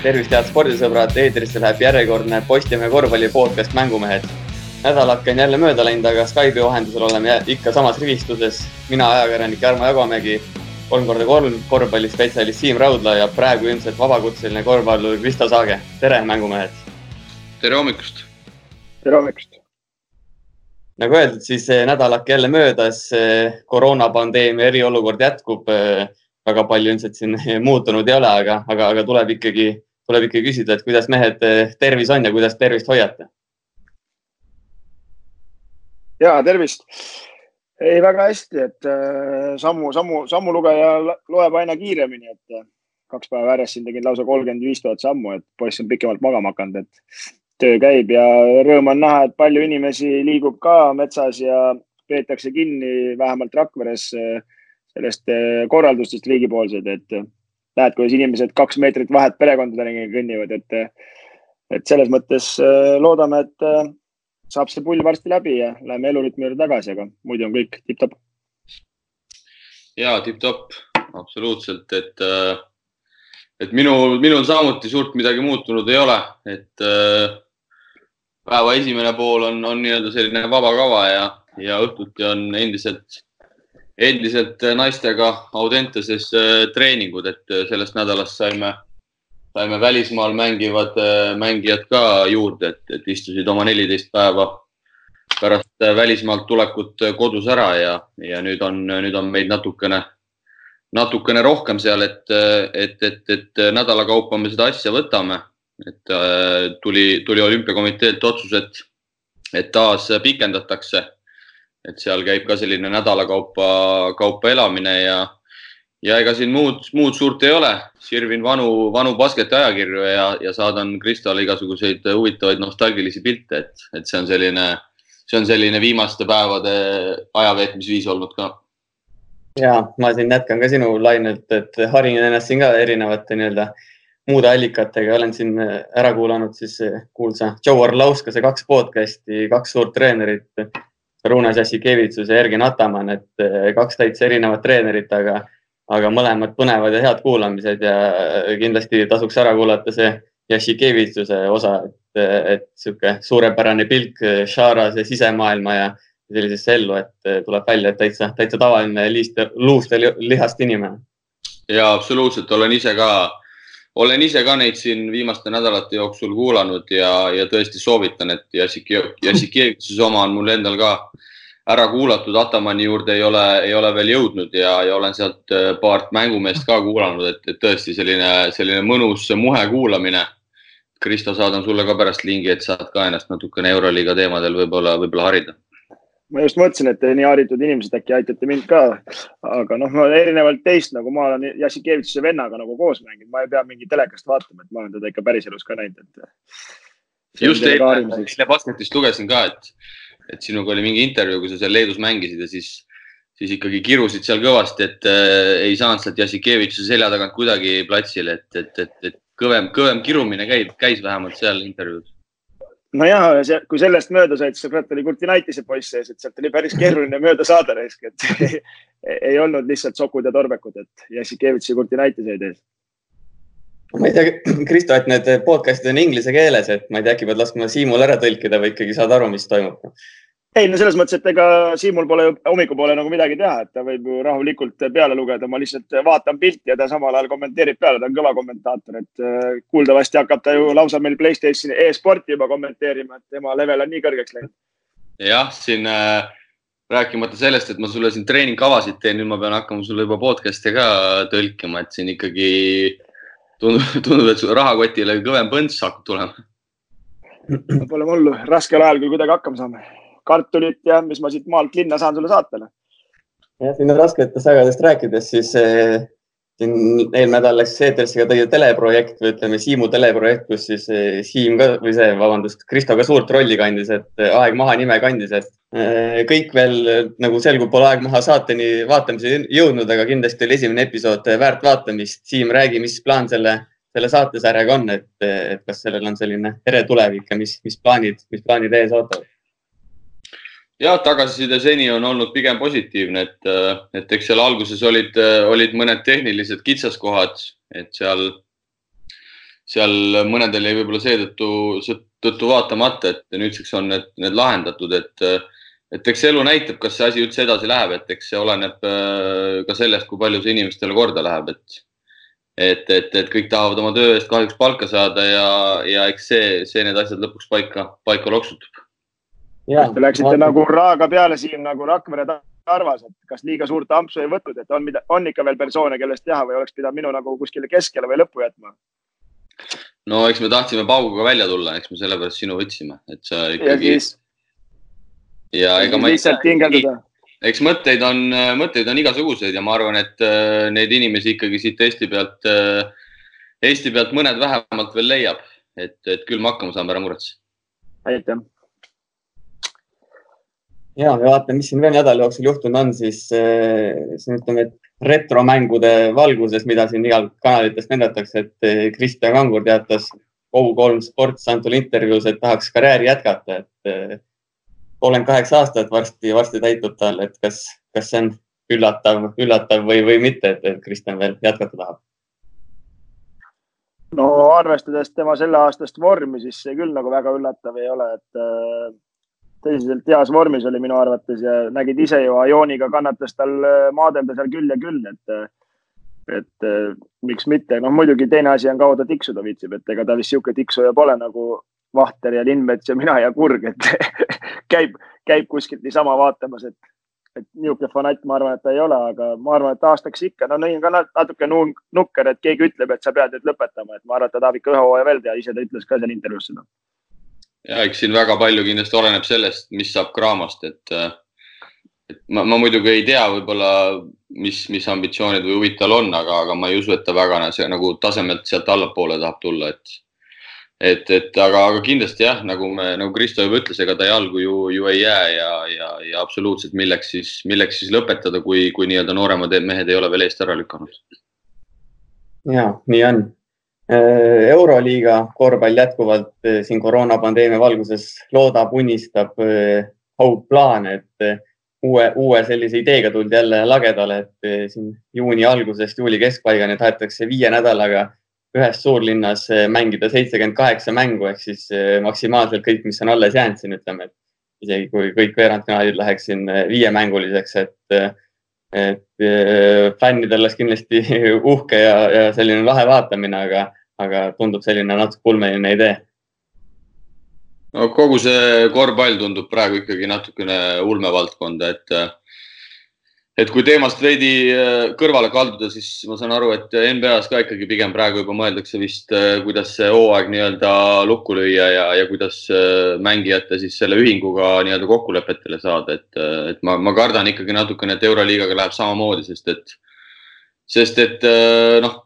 tervist, head spordisõbrad, eetrisse läheb järjekordne Postimehe korvpalli podcast Mängumehed. nädalake on jälle mööda läinud, aga Skype'i vahendusel oleme ikka samas rivistuses. mina, ajakirjanik Jarmo Jagomägi, kolm korda kolm korvpallispetsialist Siim Raudla ja praegu ilmselt vabakutseline korvpallur Kristo Saage. tere, Mängumehed. tere hommikust. tere hommikust nagu öeldud, siis nädalake jälle möödas, koroonapandeemia eriolukord jätkub väga palju ilmselt siin muutunud ei ole, aga, aga, aga tuleb ikkagi, tuleb ikkagi küsida, et kuidas mehed eh, tervis on ja kuidas tervist hoiate? ja tervist. ei, väga hästi, et äh, sammu, sammu, sammulugeja loeb aina kiiremini, et äh, kaks päeva järjest siin tegin lausa kolmkümmend viis tuhat sammu, et poiss on pikemalt magama hakanud, et töö käib ja rõõm on näha, et palju inimesi liigub ka metsas ja peetakse kinni, vähemalt Rakveres sellest eh, korraldustest riigipoolsed, et eh, näed, kuidas inimesed kaks meetrit vahet perekondadeni kõnnivad, et, et selles mõttes loodame, et saab see pull varsti läbi ja läheme elurütmi juurde tagasi, aga muidu on kõik tipp-topp. ja tipp-topp, absoluutselt, et, et minul, minul samuti suurt midagi muutunud ei ole, et päeva esimene pool on, on nii-öelda selline vaba kava ja, ja õhtuti on endiselt endiselt äh, naistega Audenteses äh, treeningud, et äh, sellest nädalast saime, saime välismaal mängivad mängijad ka juurde, et, et istusid oma neliteist päeva pärast välismaalt tulekut kodus ära ja, ja nüüd on, nüüd on meid natukene, natukene rohkem seal, et, et, et, et nädala kaupa me seda asja võtame. et tuli, tuli olümpiakomiteelt otsus, et, et taas pikendatakse et seal käib ka selline nädala kaupa, kaupa elamine ja, ja ega siin muud, muud suurt ei ole. sirvin vanu, vanu basketi ajakirju ja, ja saadan Kristole igasuguseid huvitavaid nostalgilisi pilte, et, et see on selline, see on selline viimaste päevade ajaveetmisviis olnud ka. ja ma siin jätkan ka sinu lainelt, et harin ennast siin ka erinevate nii-öelda muude allikatega, olen siin ära kuulanud siis kuulsa Joe Orlauskase kaks podcast'i, kaks suurt treenerit Runas Jassikevitsus ja Ergin Ataman, et eh, kaks täitsa erinevat treenerit, aga, aga mõlemad põnevad ja head kuulamised ja eh, kindlasti tasuks ära kuulata see Jassikevitsuse osa, et, et sihuke suurepärane pilk Sharase sisemaailma ja sellisesse ellu, et tuleb välja, et täitsa, täitsa tavaline liist, luust ja lihast inimene. ja absoluutselt, olen ise ka olen ise ka neid siin viimaste nädalate jooksul kuulanud ja, ja tõesti soovitan, et Jassik, Jassikieviksuse oma on mul endal ka ära kuulatud, Atamani juurde ei ole, ei ole veel jõudnud ja, ja olen sealt äh, paart mängumeest ka kuulanud, et, et tõesti selline, selline mõnus muhe kuulamine. Kristo, saadan sulle ka pärast lingi, et saad ka ennast natukene Euroliiga teemadel võib-olla, võib-olla harida ma just mõtlesin, et nii haritud inimesed äkki aitate mind ka. aga noh, ma erinevalt teist nagu ma olen Jassikevitšuse vennaga nagu koos mänginud, ma ei pea mingi telekast vaatama, et ma olen teda ikka päriselus ka näinud, et. just eile, eile basketist lugesin ka, et, et sinuga oli mingi intervjuu, kui sa seal Leedus mängisid ja siis, siis ikkagi kirusid seal kõvasti, et äh, ei saanud sealt Jassikevitšuse selja tagant kuidagi platsile, et, et, et, et kõvem, kõvem kirumine käib, käis vähemalt seal intervjuus nojah, kui sellest mööda said, siis kurat oli Kurtinaitise poiss sees, et sealt oli päris keeruline mööda saada raisk, et ei, ei olnud lihtsalt sokud ja torbekud, et Jassikevitš ja Kurtinaitis jäid ees. ma ei tea, Kristo, et need podcast'id on inglise keeles, et ma ei tea, äkki pead laskma Siimul ära tõlkida või ikkagi saad aru, mis toimub? Ei no selles mõttes, et ega Siimul pole ju hommikupoole nagu midagi teha, et ta võib ju rahulikult peale lugeda, ma lihtsalt vaatan pilti ja ta samal ajal kommenteerib peale, ta on kõva kommentaator, et äh, kuuldavasti hakkab ta ju lausa meil Playstationi e-sporti juba kommenteerima, et tema level on nii kõrgeks läinud. jah, siin äh, rääkimata sellest, et ma sulle siin treeningkavasid teen, nüüd ma pean hakkama sulle juba podcast'e ka tõlkima, et siin ikkagi tundub, tundub, et rahakotile kõvem põnts hakkab tulema. Pole hullu, raskel ajal küll kuidagi hakkama saame kartulit ja mis ma siit maalt linna saan sulle saata. Jah, siin rasketest aegadest rääkides, siis eh, siin eelmine nädal läks eetrisse ka teie teleprojekt või ütleme Siimu teleprojekt, kus siis eh, Siim ka või see, vabandust, Kristo ka suurt rolli kandis, et eh, Aeg maha nime kandis, et eh, kõik veel nagu selgub, pole Aeg maha saateni vaatamiseni jõudnud, aga kindlasti oli esimene episood väärt vaatamist. Siim, räägi, mis plaan selle, selle saatesarjaga on, et, et kas sellel on selline ere tulevik ja mis, mis plaanid, mis plaanid ees ootavad? Jah, tagasiside seni on olnud pigem positiivne, et, äh, et eks seal alguses olid, äh, olid mõned tehnilised kitsaskohad, et seal, seal mõnedel jäi võib-olla seetõttu, seetõttu vaatamata, et nüüdseks on need, need lahendatud, et, et eks elu näitab, kas see asi üldse edasi läheb, et eks see oleneb äh, ka sellest, kui palju see inimestele korda läheb, et et, et, et kõik tahavad oma töö eest kahjuks palka saada ja, ja eks see, see need asjad lõpuks paika, paika loksutab. Te läksite ma... nagu raaga peale siin nagu Rakvere arvas, et kas liiga suurt ampsu ei võtnud, et on, on ikka veel persoone, kellest teha või oleks pidanud minu nagu kuskile keskele või lõppu jätma? no eks me tahtsime pauguga välja tulla, eks me sellepärast sinu võtsime, et sa ikkagi. ja, siis... ja ega ma lihtsalt hingeldada. eks mõtteid on, mõtteid on igasuguseid ja ma arvan, et äh, neid inimesi ikkagi siit Eesti pealt, äh, Eesti pealt mõned vähemalt veel leiab, et, et küll me hakkama saame, ära muretse. aitäh ja, ja vaatame, mis siin veel nädala jooksul juhtunud on, siis, äh, siis ütleme, et retromängude valguses, mida siin igal kanalitest näidatakse, et äh, Kristjan Kangur teatas Go3 Sports antud intervjuus, et tahaks karjääri jätkata, et äh, kolmkümmend kaheksa aastat varsti, varsti täitub tal, et kas, kas see on üllatav, üllatav või, või mitte, et Kristjan veel jätkata tahab? no arvestades tema selleaastast vormi, siis see küll nagu väga üllatav ei ole, et tõsiselt heas vormis oli minu arvates ja nägid ise ju, Ioniga kannatas tal äh, maadelda seal küll ja küll, et, äh, et äh, miks mitte. noh, muidugi teine asi on, kaua ta tiksuda viitsib, et ega ta vist niisugune tiksuja pole nagu Vahter ja Lindmets ja mina ja Kurg, et käib, käib kuskilt niisama vaatamas, et, et niisugune fanatt, ma arvan, et ta ei ole, aga ma arvan, et aastaks ikka, no nii on ka natuke nukker, et keegi ütleb, et sa pead nüüd lõpetama, et ma arvan, et ta tahab ikka ühe hooaja veel teha, ise ta ütles ka seal intervjuus seda ja eks siin väga palju kindlasti oleneb sellest, mis saab Cramast, et, et ma, ma muidugi ei tea võib-olla, mis, mis ambitsioonid või huvid tal on, aga, aga ma ei usu, et ta väga see, nagu tasemelt sealt allapoole tahab tulla, et et, et aga, aga kindlasti jah, nagu me, nagu Kristo juba ütles, ega ta jalgu ju, ju ei jää ja, ja, ja absoluutselt milleks siis, milleks siis lõpetada, kui, kui nii-öelda nooremad mehed ei ole veel eest ära lükanud. ja nii on euroliiga korvpall jätkuvalt äh, siin koroonapandeemia valguses loodab, unistab, haub äh, plaane, et uue, uue sellise ideega tuldi jälle lagedale, et siin juuni algusest juuli keskpaigani tahetakse viie nädalaga ühes suurlinnas mängida seitsekümmend kaheksa mängu ehk siis maksimaalselt kõik, mis on alles jäänud siin, ütleme, et isegi kui kõik veerandfinaalid läheks siin viiemänguliseks, et et fännidel oleks kindlasti uhke ja, ja selline lahe vaatamine, aga aga tundub selline natuke ulmeline idee. no kogu see korvpall tundub praegu ikkagi natukene ulmevaldkonda, et et kui teemast veidi äh, kõrvale kalduda, siis ma saan aru, et NBA-s ka ikkagi pigem praegu juba mõeldakse vist, äh, kuidas see hooaeg nii-öelda lukku lüüa ja, ja kuidas äh, mängijate siis selle ühinguga nii-öelda kokkulepetele saada, et, et ma, ma kardan ikkagi natukene, et Euroliigaga läheb samamoodi, sest et, sest et noh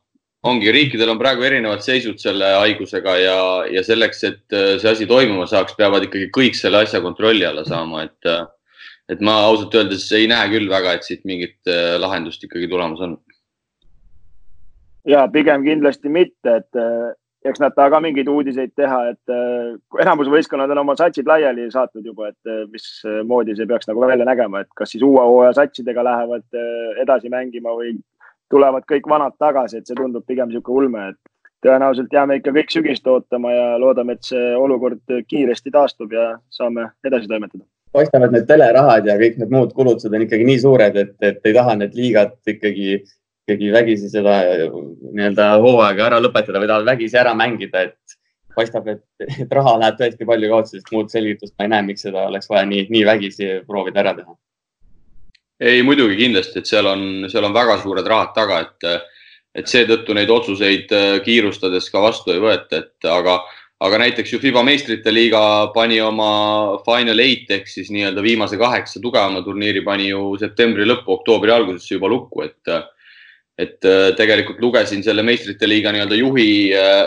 ongi, riikidel on praegu erinevad seisud selle haigusega ja, ja selleks, et äh, see asi toimuma saaks, peavad ikkagi kõik selle asja kontrolli alla saama, et, äh, et ma ausalt öeldes ei näe küll väga, et siit mingit äh, lahendust ikkagi tulemas on. ja pigem kindlasti mitte, et eks nad taha ka mingeid uudiseid teha, et enamus võistkonnad on oma satsid laiali saatnud juba, et mismoodi see peaks nagu välja nägema, et kas siis uue hooaja satsidega lähevad edasi mängima või tulevad kõik vanad tagasi, et see tundub pigem niisugune ulme, et tõenäoliselt jääme ikka kõik sügist ootama ja loodame, et see olukord kiiresti taastub ja saame edasi toimetada. paistab, et need telerahad ja kõik need muud kulutused on ikkagi nii suured, et, et ei taha need liigad ikkagi, ikkagi vägisi seda nii-öelda hooaega ära lõpetada või tahavad vägisi ära mängida, et paistab, et, et raha läheb tõesti palju kaotsi, sest muud selgitust ma ei näe, miks seda oleks vaja nii, nii vägisi proovida ära teha ei, muidugi kindlasti, et seal on, seal on väga suured rahad taga, et, et seetõttu neid otsuseid äh, kiirustades ka vastu ei võeta, et aga, aga näiteks ju FIBA meistrite liiga pani oma Final Eight ehk siis nii-öelda viimase kaheksa tugevama turniiri pani ju septembri lõppu, oktoobri algusesse juba lukku, et, et äh, tegelikult lugesin selle meistrite liiga nii-öelda juhi, äh,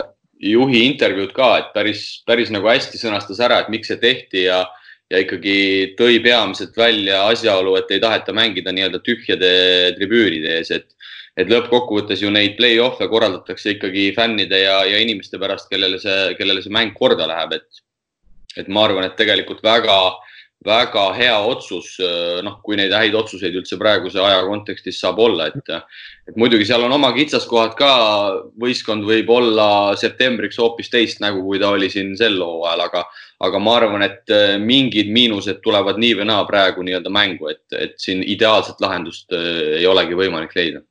juhi intervjuud ka, et päris, päris nagu hästi sõnastas ära, et miks see tehti ja ja ikkagi tõi peamiselt välja asjaolu, et ei taheta mängida nii-öelda tühjade tribüüride ees, et, et lõppkokkuvõttes ju neid play-off'e korraldatakse ikkagi fännide ja, ja inimeste pärast, kellele see, kellele see mäng korda läheb, et, et ma arvan, et tegelikult väga, väga hea otsus, noh, kui neid häid otsuseid üldse praeguse aja kontekstis saab olla, et, et muidugi seal on oma kitsaskohad ka. võistkond võib olla septembriks hoopis teist nägu, kui ta oli siin sel hooajal, aga, aga ma arvan, et mingid miinused tulevad nii või naa praegu nii-öelda mängu, et, et siin ideaalset lahendust ei olegi võimalik leida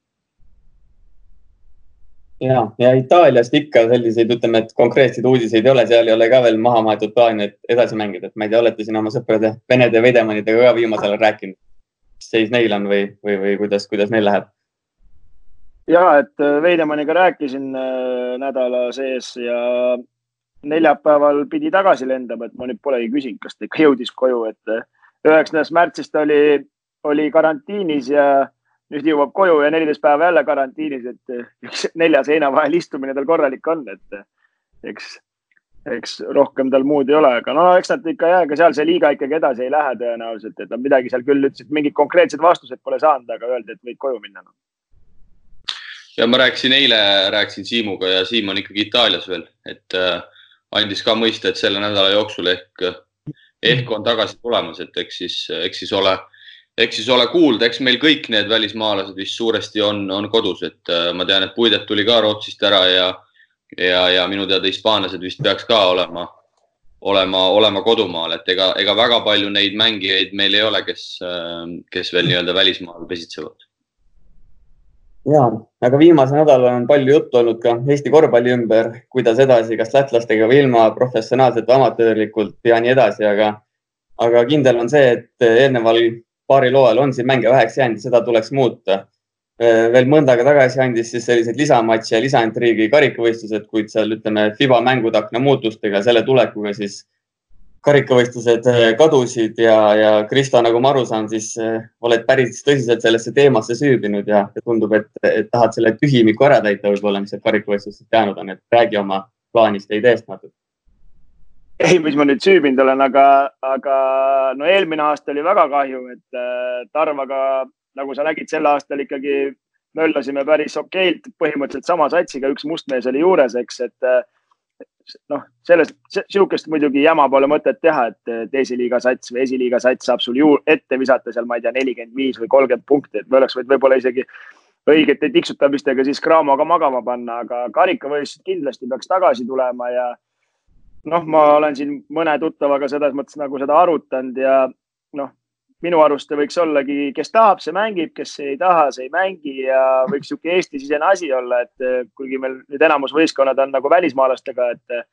ja, ja Itaaliast ikka selliseid, ütleme, et konkreetseid uudiseid ei ole, seal ei ole ka veel maha maetud plaani, et edasi mängida, et ma ei tea, olete siin oma sõprade Venede Veidemannidega ka viimasel ajal rääkinud, mis seis neil on või, või, või kuidas, kuidas neil läheb? ja, et äh, Veidemanniga rääkisin äh, nädala sees ja neljapäeval pidi tagasi lendama, et ma nüüd polegi küsinud, kas ta ikka jõudis koju, et äh, üheksandast märtsist oli, oli karantiinis ja nüüd jõuab koju ja neliteist päeva jälle karantiinis, et eh, üks nelja seina vahel istumine tal korralik on, et eh, eks, eks rohkem tal muud ei ole, aga no eks nad ikka jah, ega seal see liiga ikkagi edasi ei lähe tõenäoliselt, et nad midagi seal küll ütlesid, mingid konkreetsed vastused pole saanud, aga öeldi, et võid koju minna no.. ja ma rääkisin eile, rääkisin Siimuga ja Siim on ikkagi Itaalias veel, et äh, andis ka mõista, et selle nädala jooksul ehk, ehk on tagasi tulemas, et eks siis, eks siis ole eks siis ole kuulda, eks meil kõik need välismaalased vist suuresti on, on kodus, et äh, ma tean, et Puidet tuli ka Rootsist ära ja, ja, ja minu teada hispaanlased vist peaks ka olema, olema, olema kodumaal, et ega, ega väga palju neid mängijaid meil ei ole, kes, äh, kes veel nii-öelda välismaal pesitsevad. ja, aga viimasel nädalal on palju juttu olnud ka Eesti korvpalli ümber, kuidas edasi, kas lätlastega või ilma professionaalselt või amatöörlikult ja nii edasi, aga, aga kindel on see, et eelneval paaril hooajal on siin mänge väheks jäänud ja seda tuleks muuta. Äh, veel mõnda aega tagasi andis siis selliseid lisamatše ja lisaintriigi karikavõistlused, kuid seal ütleme FIBA mängutakna muutustega, selle tulekuga siis karikavõistlused äh, kadusid ja, ja Kristo, nagu ma aru saan, siis äh, oled päris tõsiselt sellesse teemasse süübinud ja, ja tundub, et, et tahad selle tühimiku ära täita võib-olla, mis sealt karikavõistlustest jäänud on, et räägi oma plaanist ja ideest natuke ei, mis ma nüüd süübinud olen, aga, aga no eelmine aasta oli väga kahju, et äh, Tarvaga, nagu sa nägid, sel aastal ikkagi möllasime päris okeilt, põhimõtteliselt sama satsiga, üks mustmees oli juures, eks, et äh, noh, sellest, sihukest muidugi jama pole mõtet teha, et teise liiga sats või esiliiga sats saab sul juurde ette visata seal, ma ei tea, nelikümmend viis või kolmkümmend punkti, et me oleks võinud võib-olla isegi õigete tiksutamistega siis Craamoga magama panna, aga karikavõistlused kindlasti peaks tagasi tulema ja noh, ma olen siin mõne tuttavaga selles mõttes nagu seda arutanud ja noh, minu arust võiks ollagi, kes tahab, see mängib, kes ei taha, see ei mängi ja võiks niisugune Eesti-sisene asi olla, et kuigi meil nüüd enamus võistkonnad on nagu välismaalastega, et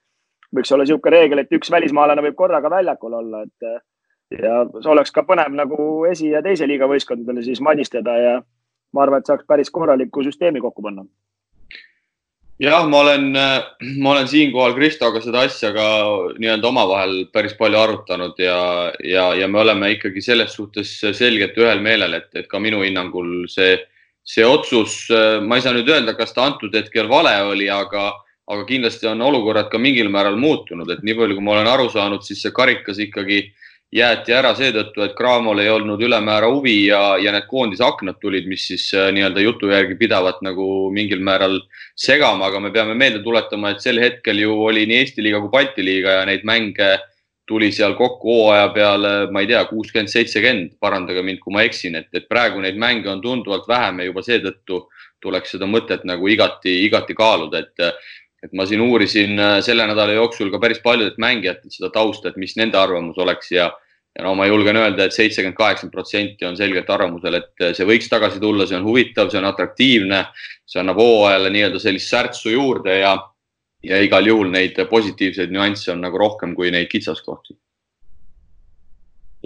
võiks olla niisugune reegel, et üks välismaalane võib korraga väljakul olla, et ja see oleks ka põnev nagu esi- ja teise liiga võistkondadele siis madistada ja ma arvan, et saaks päris korraliku süsteemi kokku panna jah, ma olen, ma olen siinkohal Kristoga seda asja ka nii-öelda omavahel päris palju arutanud ja, ja, ja me oleme ikkagi selles suhtes selgelt ühel meelel, et, et ka minu hinnangul see, see otsus, ma ei saa nüüd öelda, kas ta antud hetkel vale oli, aga, aga kindlasti on olukorrad ka mingil määral muutunud, et nii palju, kui ma olen aru saanud, siis see karikas ikkagi äh, jäeti ära seetõttu, et Cramol ei olnud ülemäära huvi ja, ja need koondisaknad tulid, mis siis äh, nii-öelda jutu järgi pidavat nagu mingil määral segama, aga me peame meelde tuletama, et sel hetkel ju oli nii Eesti liiga kui Balti liiga ja neid mänge tuli seal kokku hooaja peale, ma ei tea, kuuskümmend, seitsekümmend, parandage mind, kui ma eksin, et, et praegu neid mänge on tunduvalt vähem ja juba seetõttu tuleks seda mõtet nagu igati, igati kaaluda, et et ma siin uurisin äh, selle nädala jooksul ka päris paljudelt mängijatelt seda tausta, et mis nende arvamus oleks ja ja no ma julgen öelda et, et seitsekümmend, kaheksakümmend protsenti on selgelt arvamusel, et see võiks tagasi tulla, see on huvitav, see on atraktiivne, see annab hooajale nii-öelda sellist särtsu juurde ja, ja igal juhul neid positiivseid nüansse on nagu rohkem kui neid kitsaskohti.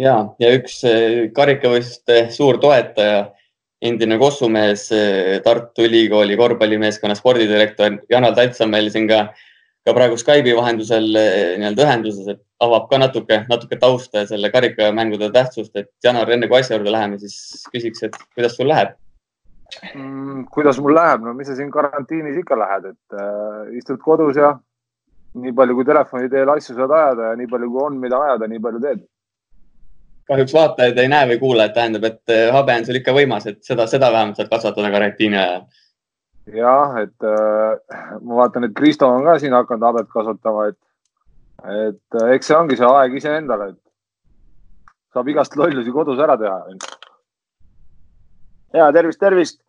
ja, ja üks eh, karikavõistluste suur toetaja, endine kossumees, eh, Tartu Ülikooli korvpallimeeskonna spordidirektor Janar Talts on meil siin ka ka praegu Skype'i vahendusel eh, nii-öelda ühenduses, et avab ka natuke, natuke tausta ja selle karikamängude tähtsust, et Janar, enne kui asja juurde läheme, siis küsiks, et kuidas sul läheb mm,? kuidas mul läheb, no mis sa siin karantiinis ikka lähed, et äh, istud kodus ja nii palju, kui telefoni teel asju saad ajada ja nii palju, kui on, mida ajada, nii palju teed. Kahjuks vaatajaid ei näe või kuula, et tähendab, et äh, habe on sul ikka võimas, et seda, seda vähemalt saad kasvatada karantiini ajal jah, et äh, ma vaatan, et Kristo on ka siin hakanud habet kasvatama, et, et äh, eks see ongi see aeg iseendale, et saab igast lollusi kodus ära teha. ja tervist, tervist.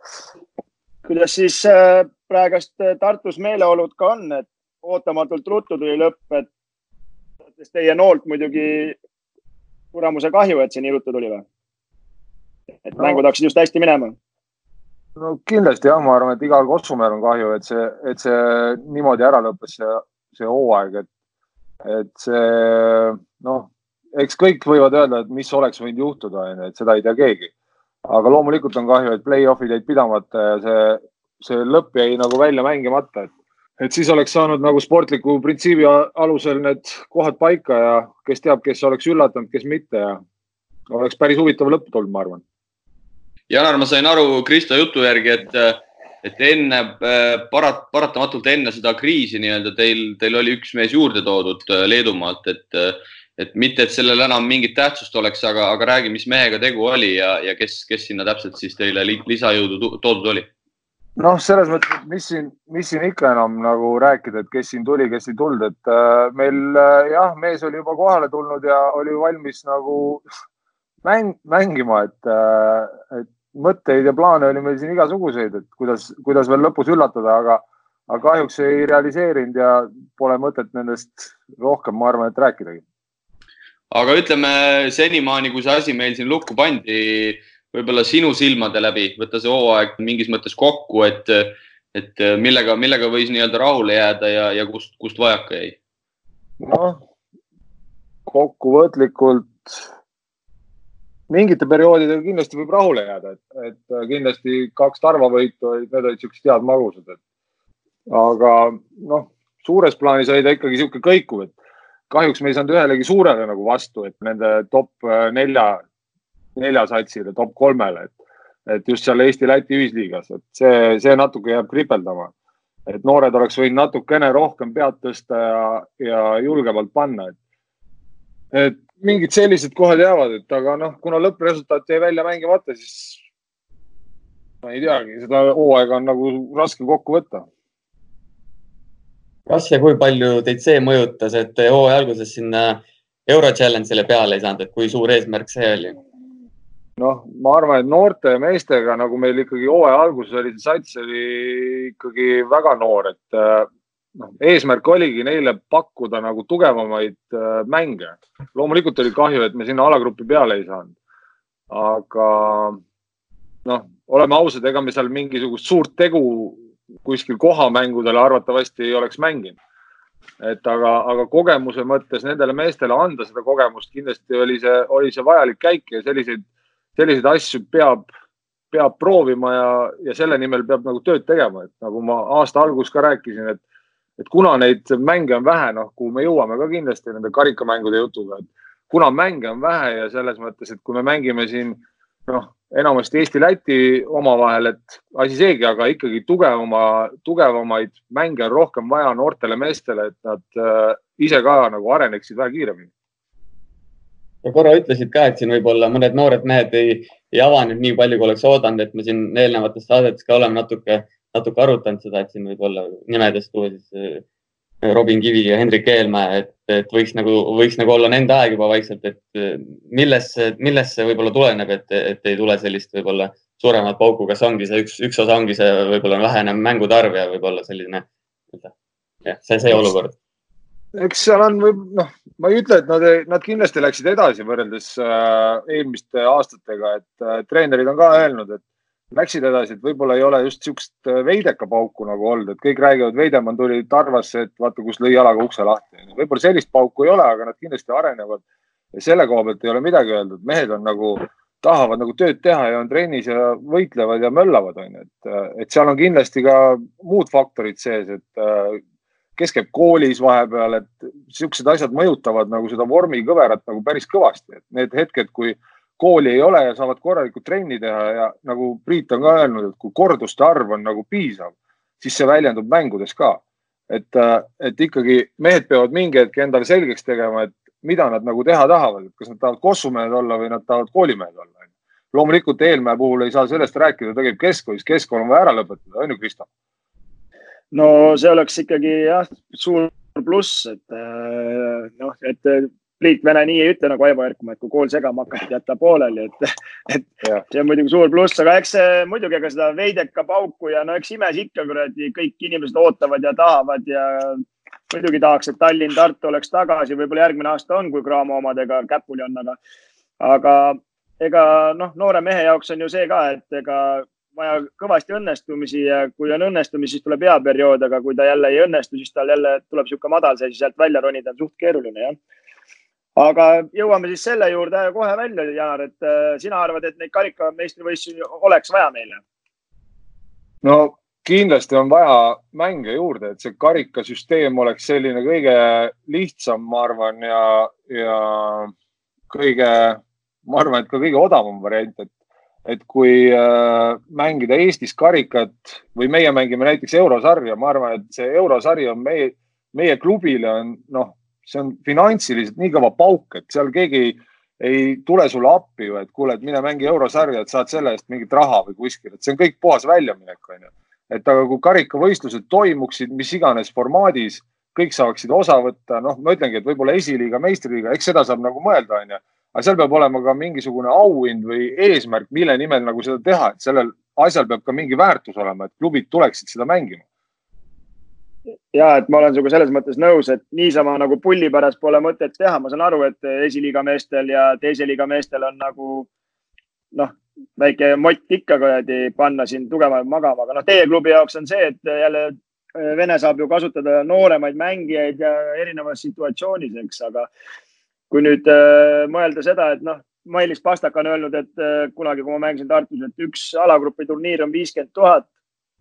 kuidas siis äh, praegust Tartus meeleolud ka on, et ootamatult ruttu tuli lõpp, et teie noolt muidugi kuramuse kahju, et see nii ruttu tuli või? et no. mängud hakkasid just hästi minema no kindlasti jah, ma arvan, et igal Kossumäel on kahju, et see, et see niimoodi ära lõppes, see, see hooaeg, et, et see noh, eks kõik võivad öelda, et mis oleks võinud juhtuda, onju, et seda ei tea keegi. aga loomulikult on kahju, et play-off'id jäid pidamata ja see, see lõpp jäi nagu välja mängimata, et, et siis oleks saanud nagu sportliku printsiibi alusel need kohad paika ja kes teab, kes oleks üllatanud, kes mitte ja oleks päris huvitav lõpp tulnud, ma arvan Janar, ma sain aru Kristo jutu järgi, et, et enne parat-, paratamatult enne seda kriisi nii-öelda teil, teil oli üks mees juurde toodud Leedumaalt, et, et mitte, et sellel enam mingit tähtsust oleks, aga, aga räägi, mis mehega tegu oli ja, ja kes, kes sinna täpselt siis teile lisajõudu toodud oli? Noh, selles mõttes, et mis siin, mis siin ikka enam nagu rääkida, et kes siin tuli, kes ei tulnud, et äh, meil äh, jah, mees oli juba kohale tulnud ja oli valmis nagu mäng, mängima, et äh,, et mõtteid ja plaane oli meil siin igasuguseid, et kuidas, kuidas veel lõpus üllatada, aga, aga kahjuks ei realiseerinud ja pole mõtet nendest rohkem, ma arvan, et rääkidagi. aga ütleme senimaani, kui see asi meil siin lukku pandi, võib-olla sinu silmade läbi võtta see hooaeg mingis mõttes kokku, et, et millega, millega võis nii-öelda rahule jääda ja, ja kust, kust vajaka jäi? noh, kokkuvõtlikult mingite perioodidega kindlasti võib rahule jääda, et, et äh, kindlasti kaks Tarva võitu olid, need olid siuksed head magusad, et aga noh, suures plaanis oli ta ikkagi niisugune kõikuv, et kahjuks me ei saanud ühelegi suurele nagu vastu, et nende top äh, nelja, nelja satsile, top kolmele, et, et just seal Eesti-Läti ühisliigas, et see, see natuke jääb kripeldama. et noored oleks võinud natukene rohkem pead tõsta ja, ja julgemalt panna, et, et mingid sellised kohad jäävad, et aga noh, kuna lõppresultaat jäi välja mängimata, siis ma ei teagi, seda hooaega on nagu raske kokku võtta. kas ja kui palju teid see mõjutas, et hooaja alguses sinna Euro Challenge'ile peale ei saanud, et kui suur eesmärk see oli? Noh, ma arvan, et noorte meestega nagu meil ikkagi hooaja alguses oli, see sats oli ikkagi väga noor, et noh, eesmärk oligi neile pakkuda nagu tugevamaid äh, mänge. loomulikult oli kahju, et me sinna alagrupi peale ei saanud. aga noh, oleme ausad, ega me seal mingisugust suurt tegu kuskil kohamängudele arvatavasti ei oleks mänginud. et aga, aga kogemuse mõttes nendele meestele anda seda kogemust, kindlasti oli see, oli see vajalik käik ja selliseid, selliseid asju peab, peab proovima ja, ja selle nimel peab nagu tööd tegema, et nagu ma aasta alguses ka rääkisin, et et kuna neid mänge on vähe, noh, kuhu me jõuame ka kindlasti nende karikamängude jutuga, et kuna mänge on vähe ja selles mõttes, et kui me mängime siin noh, enamasti Eesti-Läti omavahel, et asi seegi, aga ikkagi tugevama, tugevamaid mänge on rohkem vaja noortele meestele, et nad äh, ise ka nagu areneksid vähe kiiremini. Ja korra ütlesid ka, et siin võib-olla mõned noored mehed ei, ei avanenud nii palju, kui oleks oodanud, et me siin eelnevates saadetes ka oleme natuke natuke arutanud seda, et siin võib-olla nimedest tuua siis äh, Robin Kivi ja Hendrik Eelmäe, et, et võiks nagu, võiks nagu olla nende aeg juba vaikselt, et äh, millest, millest see võib-olla tuleneb, et, et ei tule sellist võib-olla suuremat pauku, kas ongi see üks, üks osa ongi see võib-olla vähenev mängude arv ja võib-olla selline, jah, see, see olukord eks seal on, noh, ma ei ütle, et nad, nad kindlasti läksid edasi võrreldes äh, eelmiste aastatega, et äh, treenerid on ka öelnud, et läksid edasi, et võib-olla ei ole just niisugust äh, veideka pauku nagu olnud, et kõik räägivad, Veidemann tuli Tarvasse, et vaata, kus lõi jalaga ukse lahti. võib-olla sellist pauku ei ole, aga nad kindlasti arenevad. ja selle koha pealt ei ole midagi öeldud, mehed on nagu, tahavad nagu tööd teha ja on trennis ja võitlevad ja möllavad, onju, et, et seal on kindlasti ka muud faktorid sees, et kes käib koolis vahepeal, et siuksed asjad mõjutavad nagu seda vormikõverat nagu päris kõvasti, et need hetked, kui kooli ei ole ja saavad korralikult trenni teha ja nagu Priit on ka öelnud, et kui korduste arv on nagu piisav, siis see väljendub mängudes ka. et, et ikkagi mehed peavad mingi hetk endale selgeks tegema, et mida nad nagu teha tahavad, et kas nad tahavad kossumehed olla või nad tahavad koolimehed olla. loomulikult Eelmäe puhul ei saa sellest rääkida, ta käib keskkoolis, keskkool on vaja ära lõpetada, on ju, Kristo? No see oleks ikkagi jah, suur pluss, et äh, noh, et Priit Vene nii ei ütle nagu Aivo Erkma, et kui kool segama hakati, jätta pooleli, et, et ja. see on muidugi suur pluss, aga eks see muidugi, ega seda veideka pauku ja no eks imes ikka kuradi kõik inimesed ootavad ja tahavad ja muidugi tahaks, et Tallinn, Tartu oleks tagasi, võib-olla järgmine aasta on, kui Graamo omadega käpuli on, aga, aga ega noh, noore mehe jaoks on ju see ka, et ega vaja kõvasti õnnestumisi ja kui on õnnestumisi, siis tuleb hea periood, aga kui ta jälle ei õnnestu, siis tal jälle tuleb niisugune madalseis, sealt välja ronida on suht keeruline, jah aga jõuame siis selle juurde kohe välja, Janar, et äh, sina arvad, et neid karikameistrivõistlusi oleks vaja meile? no kindlasti on vaja mänge juurde, et see karikasüsteem oleks selline kõige lihtsam, ma arvan, ja, ja kõige, ma arvan, et ka kõige odavam variant, et, et kui äh, mängida Eestis karikat või meie mängime näiteks eurosarja, ma arvan, et see eurosari on meie, meie klubile on noh, see on finantsiliselt nii kõva pauk, et seal keegi ei, ei tule sulle appi ju, et kuule, et mine mängi eurosarja, et saad selle eest mingit raha või kuskil, et see on kõik puhas väljaminek, onju. et aga kui karikavõistlused toimuksid mis iganes formaadis, kõik saaksid osa võtta, noh, ma ütlengi, et võib-olla esiliiga, meistriliiga, eks seda saab nagu mõelda, onju. Aga seal peab olema ka mingisugune auhind või eesmärk, mille nimel nagu seda teha, et sellel asjal peab ka mingi väärtus olema, et klubid tuleksid seda mängima. Ja et ma olen sinuga selles mõttes nõus, et niisama nagu pulli pärast pole mõtet teha, ma saan aru, et esiliiga meestel ja teise liiga meestel on nagu noh, väike mott ikka kuradi panna siin tugevamalt magama, aga noh, teie klubi jaoks on see, et jälle äh, Vene saab ju kasutada nooremaid mängijaid ja erinevas situatsioonis, eks, aga kui nüüd äh, mõelda seda, et noh, Mailis Pastak on öelnud, et äh, kunagi, kui ma mängisin Tartus, et üks alagrupi turniir on viiskümmend tuhat,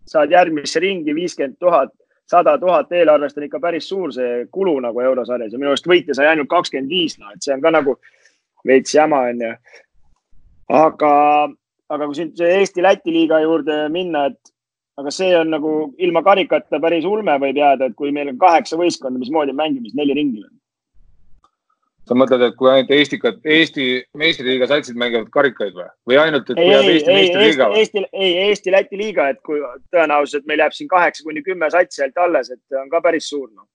saad järgmisse ringi viiskümmend tuhat sada tuhat eelarvest on ikka päris suur see kulu nagu eurosarjas ja minu arust võitja sai ainult kakskümmend viis, noh, et see on ka nagu veits jama, onju. aga, aga kui siin Eesti-Läti liiga juurde minna, et aga see on nagu ilma karikata päris ulme võib jääda, et kui meil on kaheksa võistkonda, mismoodi mängime siis neli ringi või? Sa mõtled, et kui ainult Eestikat, Eesti meistriliiga satsid mängivad karikaid või, või ainult, et kui jääb Eesti meistriliiga või? Eesti, ei, Eesti-Läti liiga, et kui tõenäoliselt meil jääb siin kaheksa kuni kümme satsi ainult alles, et on ka päris suur noh.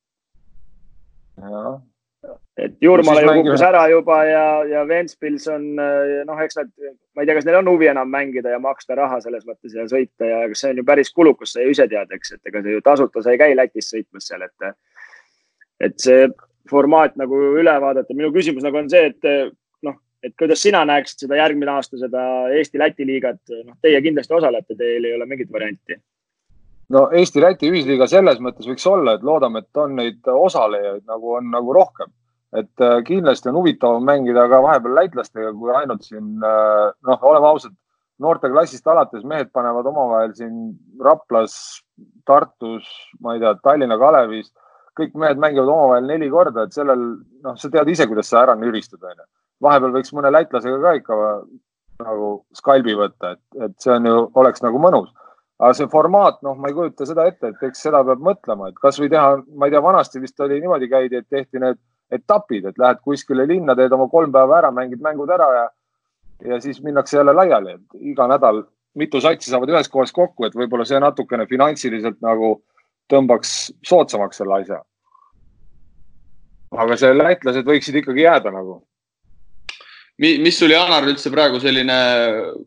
et Jurmala ju kukkus ära juba ja, ja Ventspils on noh, eks nad, ma ei tea, kas neil on huvi enam mängida ja maksta raha selles mõttes ja sõita ja see on ju päris kulukas, sa ju ise tead, eks, et ega sa ju tasuta sa ei käi Lätis sõitmas seal, et et see formaat nagu üle vaadata. minu küsimus nagu on see, et noh, et kuidas sina näeksid seda järgmine aasta, seda Eesti-Läti liigat, noh, teie kindlasti osalete, teil ei ole mingit varianti. no Eesti-Läti ühisliiga selles mõttes võiks olla, et loodame, et on neid osalejaid nagu on nagu rohkem, et äh, kindlasti on huvitavam mängida ka vahepeal lätlastega, kui ainult siin äh, noh, oleme ausad, noorteklassist alates mehed panevad omavahel siin Raplas, Tartus, ma ei tea, Tallinna Kalevis kõik mehed mängivad omavahel neli korda, et sellel, noh, sa tead ise, kuidas sa ära nüristad, onju. vahepeal võiks mõne lätlasega ka ikka nagu skalbi võtta, et, et see on ju, oleks nagu mõnus. aga see formaat, noh, ma ei kujuta seda ette, et eks seda peab mõtlema, et kasvõi teha, ma ei tea, vanasti vist oli niimoodi käidi, et tehti need etapid, et lähed kuskile linna, teed oma kolm päeva ära, mängid mängud ära ja, ja siis minnakse jälle laiali, et iga nädal mitu satsi saavad ühes kohas kokku, et võib-olla see natukene finantsiliselt nagu äh, tõmbaks soodsamaks selle asja. aga see lätlased võiksid ikkagi jääda nagu. mis sul, Jaanar, üldse praegu selline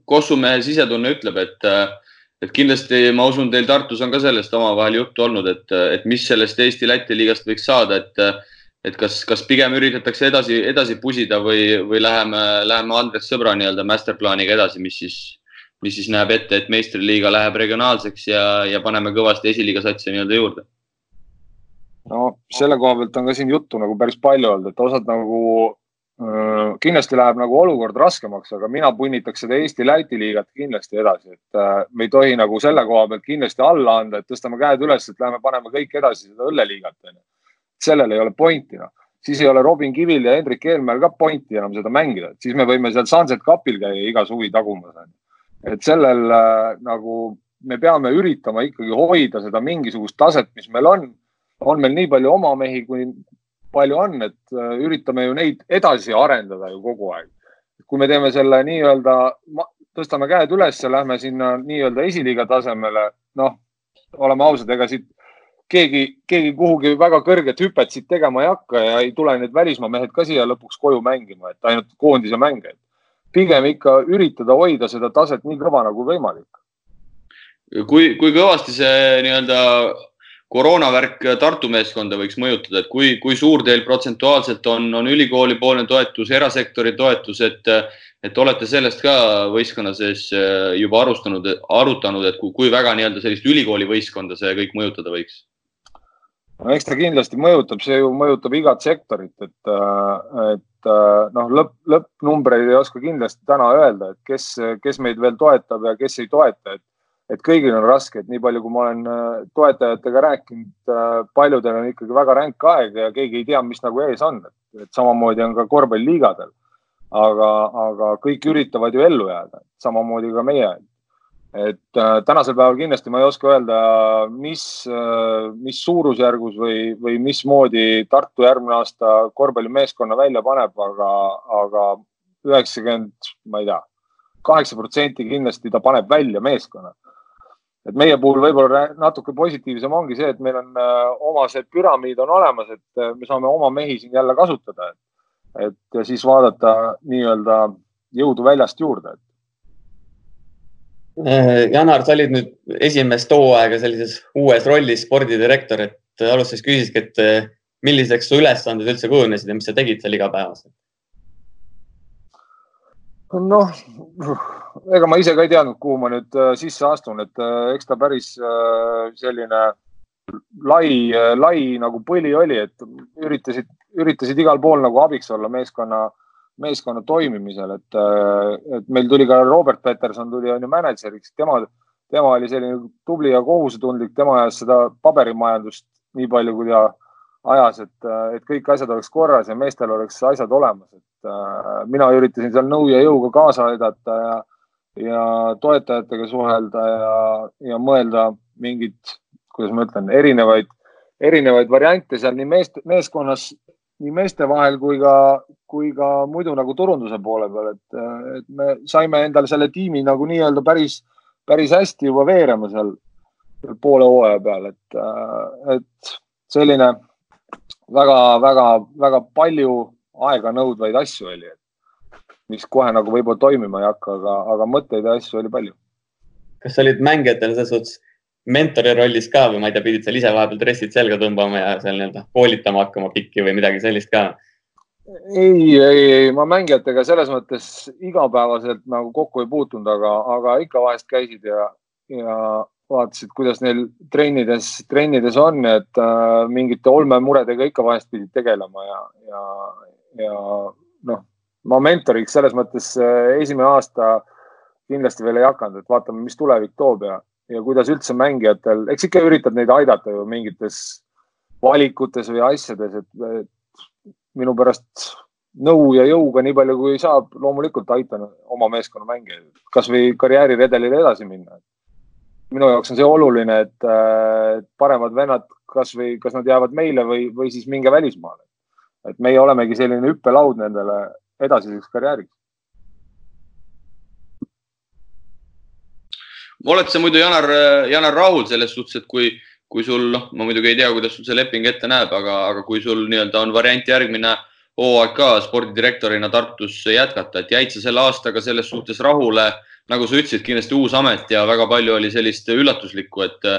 kossumehe sisetunne ütleb, et, et kindlasti ma usun, teil Tartus on ka sellest omavahel juttu olnud, et, et mis sellest Eesti-Läti liigast võiks saada, et, et kas, kas pigem üritatakse edasi, edasi pusida või, või läheme, läheme Andres Sõbra nii-öelda masterplaaniga edasi, mis siis mis siis näeb ette, et meistriliiga läheb regionaalseks ja, ja paneme kõvasti esiliiga satsi nii-öelda juurde. no selle koha pealt on ka siin juttu nagu päris palju olnud, et osad nagu äh, kindlasti läheb nagu olukord raskemaks, aga mina punnitaks seda Eesti-Läti liigat kindlasti edasi, et äh, me ei tohi nagu selle koha pealt kindlasti alla anda, et tõstame käed üles, et lähme paneme kõik edasi seda õlleliigat onju. sellel ei ole pointi noh siis ei ole Robin Kivil ja Hendrik Eelmäel ka pointi enam seda mängida, et siis me võime seal Sunset Cupil käia iga suvi tagumas onju et sellel äh, nagu me peame üritama ikkagi hoida seda mingisugust taset, mis meil on. on meil nii palju oma mehi, kui palju on, et äh, üritame ju neid edasi arendada ju kogu aeg. kui me teeme selle nii-öelda, tõstame käed üles ja lähme sinna nii-öelda esiliiga tasemele, noh, oleme ausad, ega siit keegi, keegi kuhugi väga kõrget hüpet siit tegema ei hakka ja ei tule need välismaa mehed ka siia lõpuks koju mängima, et ainult koondise mänge. Pigem ikka üritada hoida seda taset nii kõva nagu võimalik. kui, kui kõvasti see nii-öelda koroonavärk Tartu meeskonda võiks mõjutada, et kui, kui suur teil protsentuaalselt on, on ülikooli poolne toetus, erasektori toetus, et et olete sellest ka võistkonna sees äh, juba arustanud, arutanud, et kui, kui väga nii-öelda sellist ülikooli võistkonda see kõik mõjutada võiks? no eks ta kindlasti mõjutab, see ju mõjutab igat sektorit, et, äh, et noh, lõpp, lõppnumbreid ei oska kindlasti täna öelda, et kes, kes meid veel toetab ja kes ei toeta, et, et kõigil on raske, et nii palju, kui ma olen toetajatega rääkinud, paljudel on ikkagi väga ränk aeg ja keegi ei tea, mis nagu ees on, et samamoodi on ka korvpalliliigadel aga, aga kõik üritavad ju ellu jääda, samamoodi ka meie. Et äh, tänasel päeval kindlasti ma ei oska öelda, mis äh,, mis suurusjärgus või, või mismoodi Tartu järgmine aasta korvpallimeeskonna välja paneb, aga, aga üheksakümmend, ma ei tea, kaheksa protsenti kindlasti ta paneb välja meeskonna et meie puhul võib-olla natuke positiivsem ongi see, et meil on äh, oma see püramiid on olemas, et äh, me saame oma mehi siin jälle kasutada, et et siis vaadata nii-öelda jõudu väljast juurde. Äh, Janar, sa olid nüüd esimest hooaega sellises uues rollis spordidirektor, et alustuseks küsiski, et äh, milliseks su ülesanded üldse kujunesid ja mis sa tegid seal igapäevaselt? noh, ega ma ise ka ei teadnud, kuhu ma nüüd äh, sisse astun, et eks ta päris selline lai, lai nagu põli oli, et üritasid, üritasid igal pool nagu abiks olla meeskonna, meeskonna toimimisel, et, et meil tuli ka Robert Peterson tuli on ju mänedžeriks, tema, tema oli selline tubli ja kohusetundlik, tema ajas seda paberimajandust nii palju, kui ta ajas, et, et kõik asjad oleks korras ja meestel oleks asjad olemas, et äh, mina üritasin seal nõu ja jõuga kaasa aidata ja, ja toetajatega suhelda ja, ja mõelda mingit kuidas ma ütlen, erinevaid, erinevaid variante seal nii meest, meeskonnas, nii meeste vahel kui ka, kui ka muidu nagu turunduse poole peal, et, et me saime endale selle tiimi nagu nii-öelda päris, päris hästi juba veerema seal poole hooaja peal, et, et selline väga-väga-väga palju aega nõudvaid asju oli, mis kohe nagu võib-olla toimima ei hakka, aga, aga mõtteid ja asju oli palju. kas olid mängijatele selles suhtes mentori rollis ka või ma ei tea, pidid seal ise vahepeal dressid selga tõmbama ja seal nii-öelda koolitama hakkama pikki või midagi sellist ka? ei, ei, ei, ma mängijatega selles mõttes igapäevaselt nagu kokku ei puutunud, aga, aga ikka vahest käisid ja, ja vaatasid, kuidas neil trennides, trennides on, et äh, mingite olmemuredega ikka vahest pidid tegelema ja, ja, ja noh, ma mentoriks selles mõttes äh, esimene aasta kindlasti veel ei hakanud, et vaatame, mis tulevik toob ja, ja kuidas üldse mängijatel, eks ikka üritad neid aidata ju mingites valikutes või asjades, et, minu pärast nõu ja jõuga nii palju, kui saab, loomulikult aitan oma meeskonna mängijaid, kasvõi karjääriredelil edasi minna. minu jaoks on see oluline, et paremad vennad, kasvõi, kas nad jäävad meile või, või siis minge välismaale. et meie olemegi selline hüppelaud nendele edasiseks karjääriks. Oled sa muidu, Janar, Janar rahul selles suhtes, et kui, kui sul, noh, ma muidugi ei tea, kuidas sul see leping ette näeb, aga, aga kui sul nii-öelda on variant järgmine hooaeg ka spordidirektorina Tartus jätkata, et jäid sa selle aastaga selles suhtes rahule, nagu sa ütlesid, kindlasti uus amet ja väga palju oli sellist üllatuslikku, et,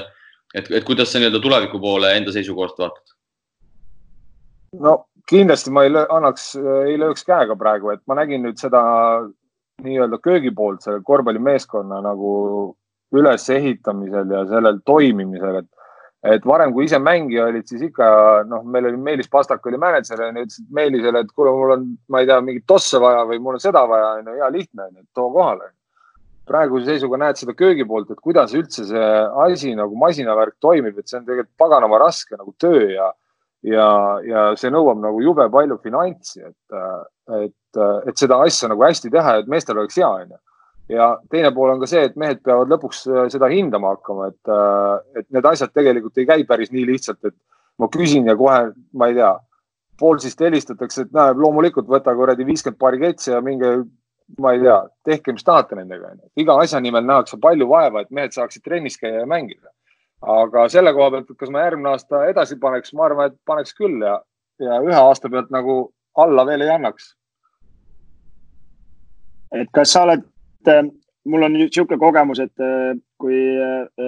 et, et kuidas sa nii-öelda tuleviku poole enda seisukohast vaatad? no kindlasti ma ei löö, annaks, ei lööks käega praegu, et ma nägin nüüd seda nii-öelda köögipoolt selle korvpallimeeskonna nagu ülesehitamisel ja sellel toimimisel, et et varem, kui ise mängija olid, siis ikka noh, meil oli Meelis Pastak oli mänedžer ja ütles Meelisele, et kuule, mul on, ma ei tea, mingit tosse vaja või mul on seda vaja, on ju, hea lihtne, et too kohale. praeguse seisuga näed seda köögi poolt, et kuidas üldse see asi nagu masinavärk toimib, et see on tegelikult paganama raske nagu töö ja, ja, ja see nõuab nagu jube palju finantsi, et, et, et seda asja nagu hästi teha, et meestel oleks hea, onju ja teine pool on ka see, et mehed peavad lõpuks äh, seda hindama hakkama, et, äh, et need asjad tegelikult ei käi päris nii lihtsalt, et ma küsin ja kohe, ma ei tea, poolsist helistatakse, et näe, loomulikult võta kuradi viiskümmend paari ketsi ja minge, ma ei tea, tehke, mis tahate nendega. iga asja nimel nähakse palju vaeva, et mehed saaksid trennis käia ja mängida. aga selle koha pealt, et kas ma järgmine aasta edasi paneks, ma arvan, et paneks küll ja, ja ühe aasta pealt nagu alla veel ei annaks. et kas sa oled, mul on niisugune kogemus, et kui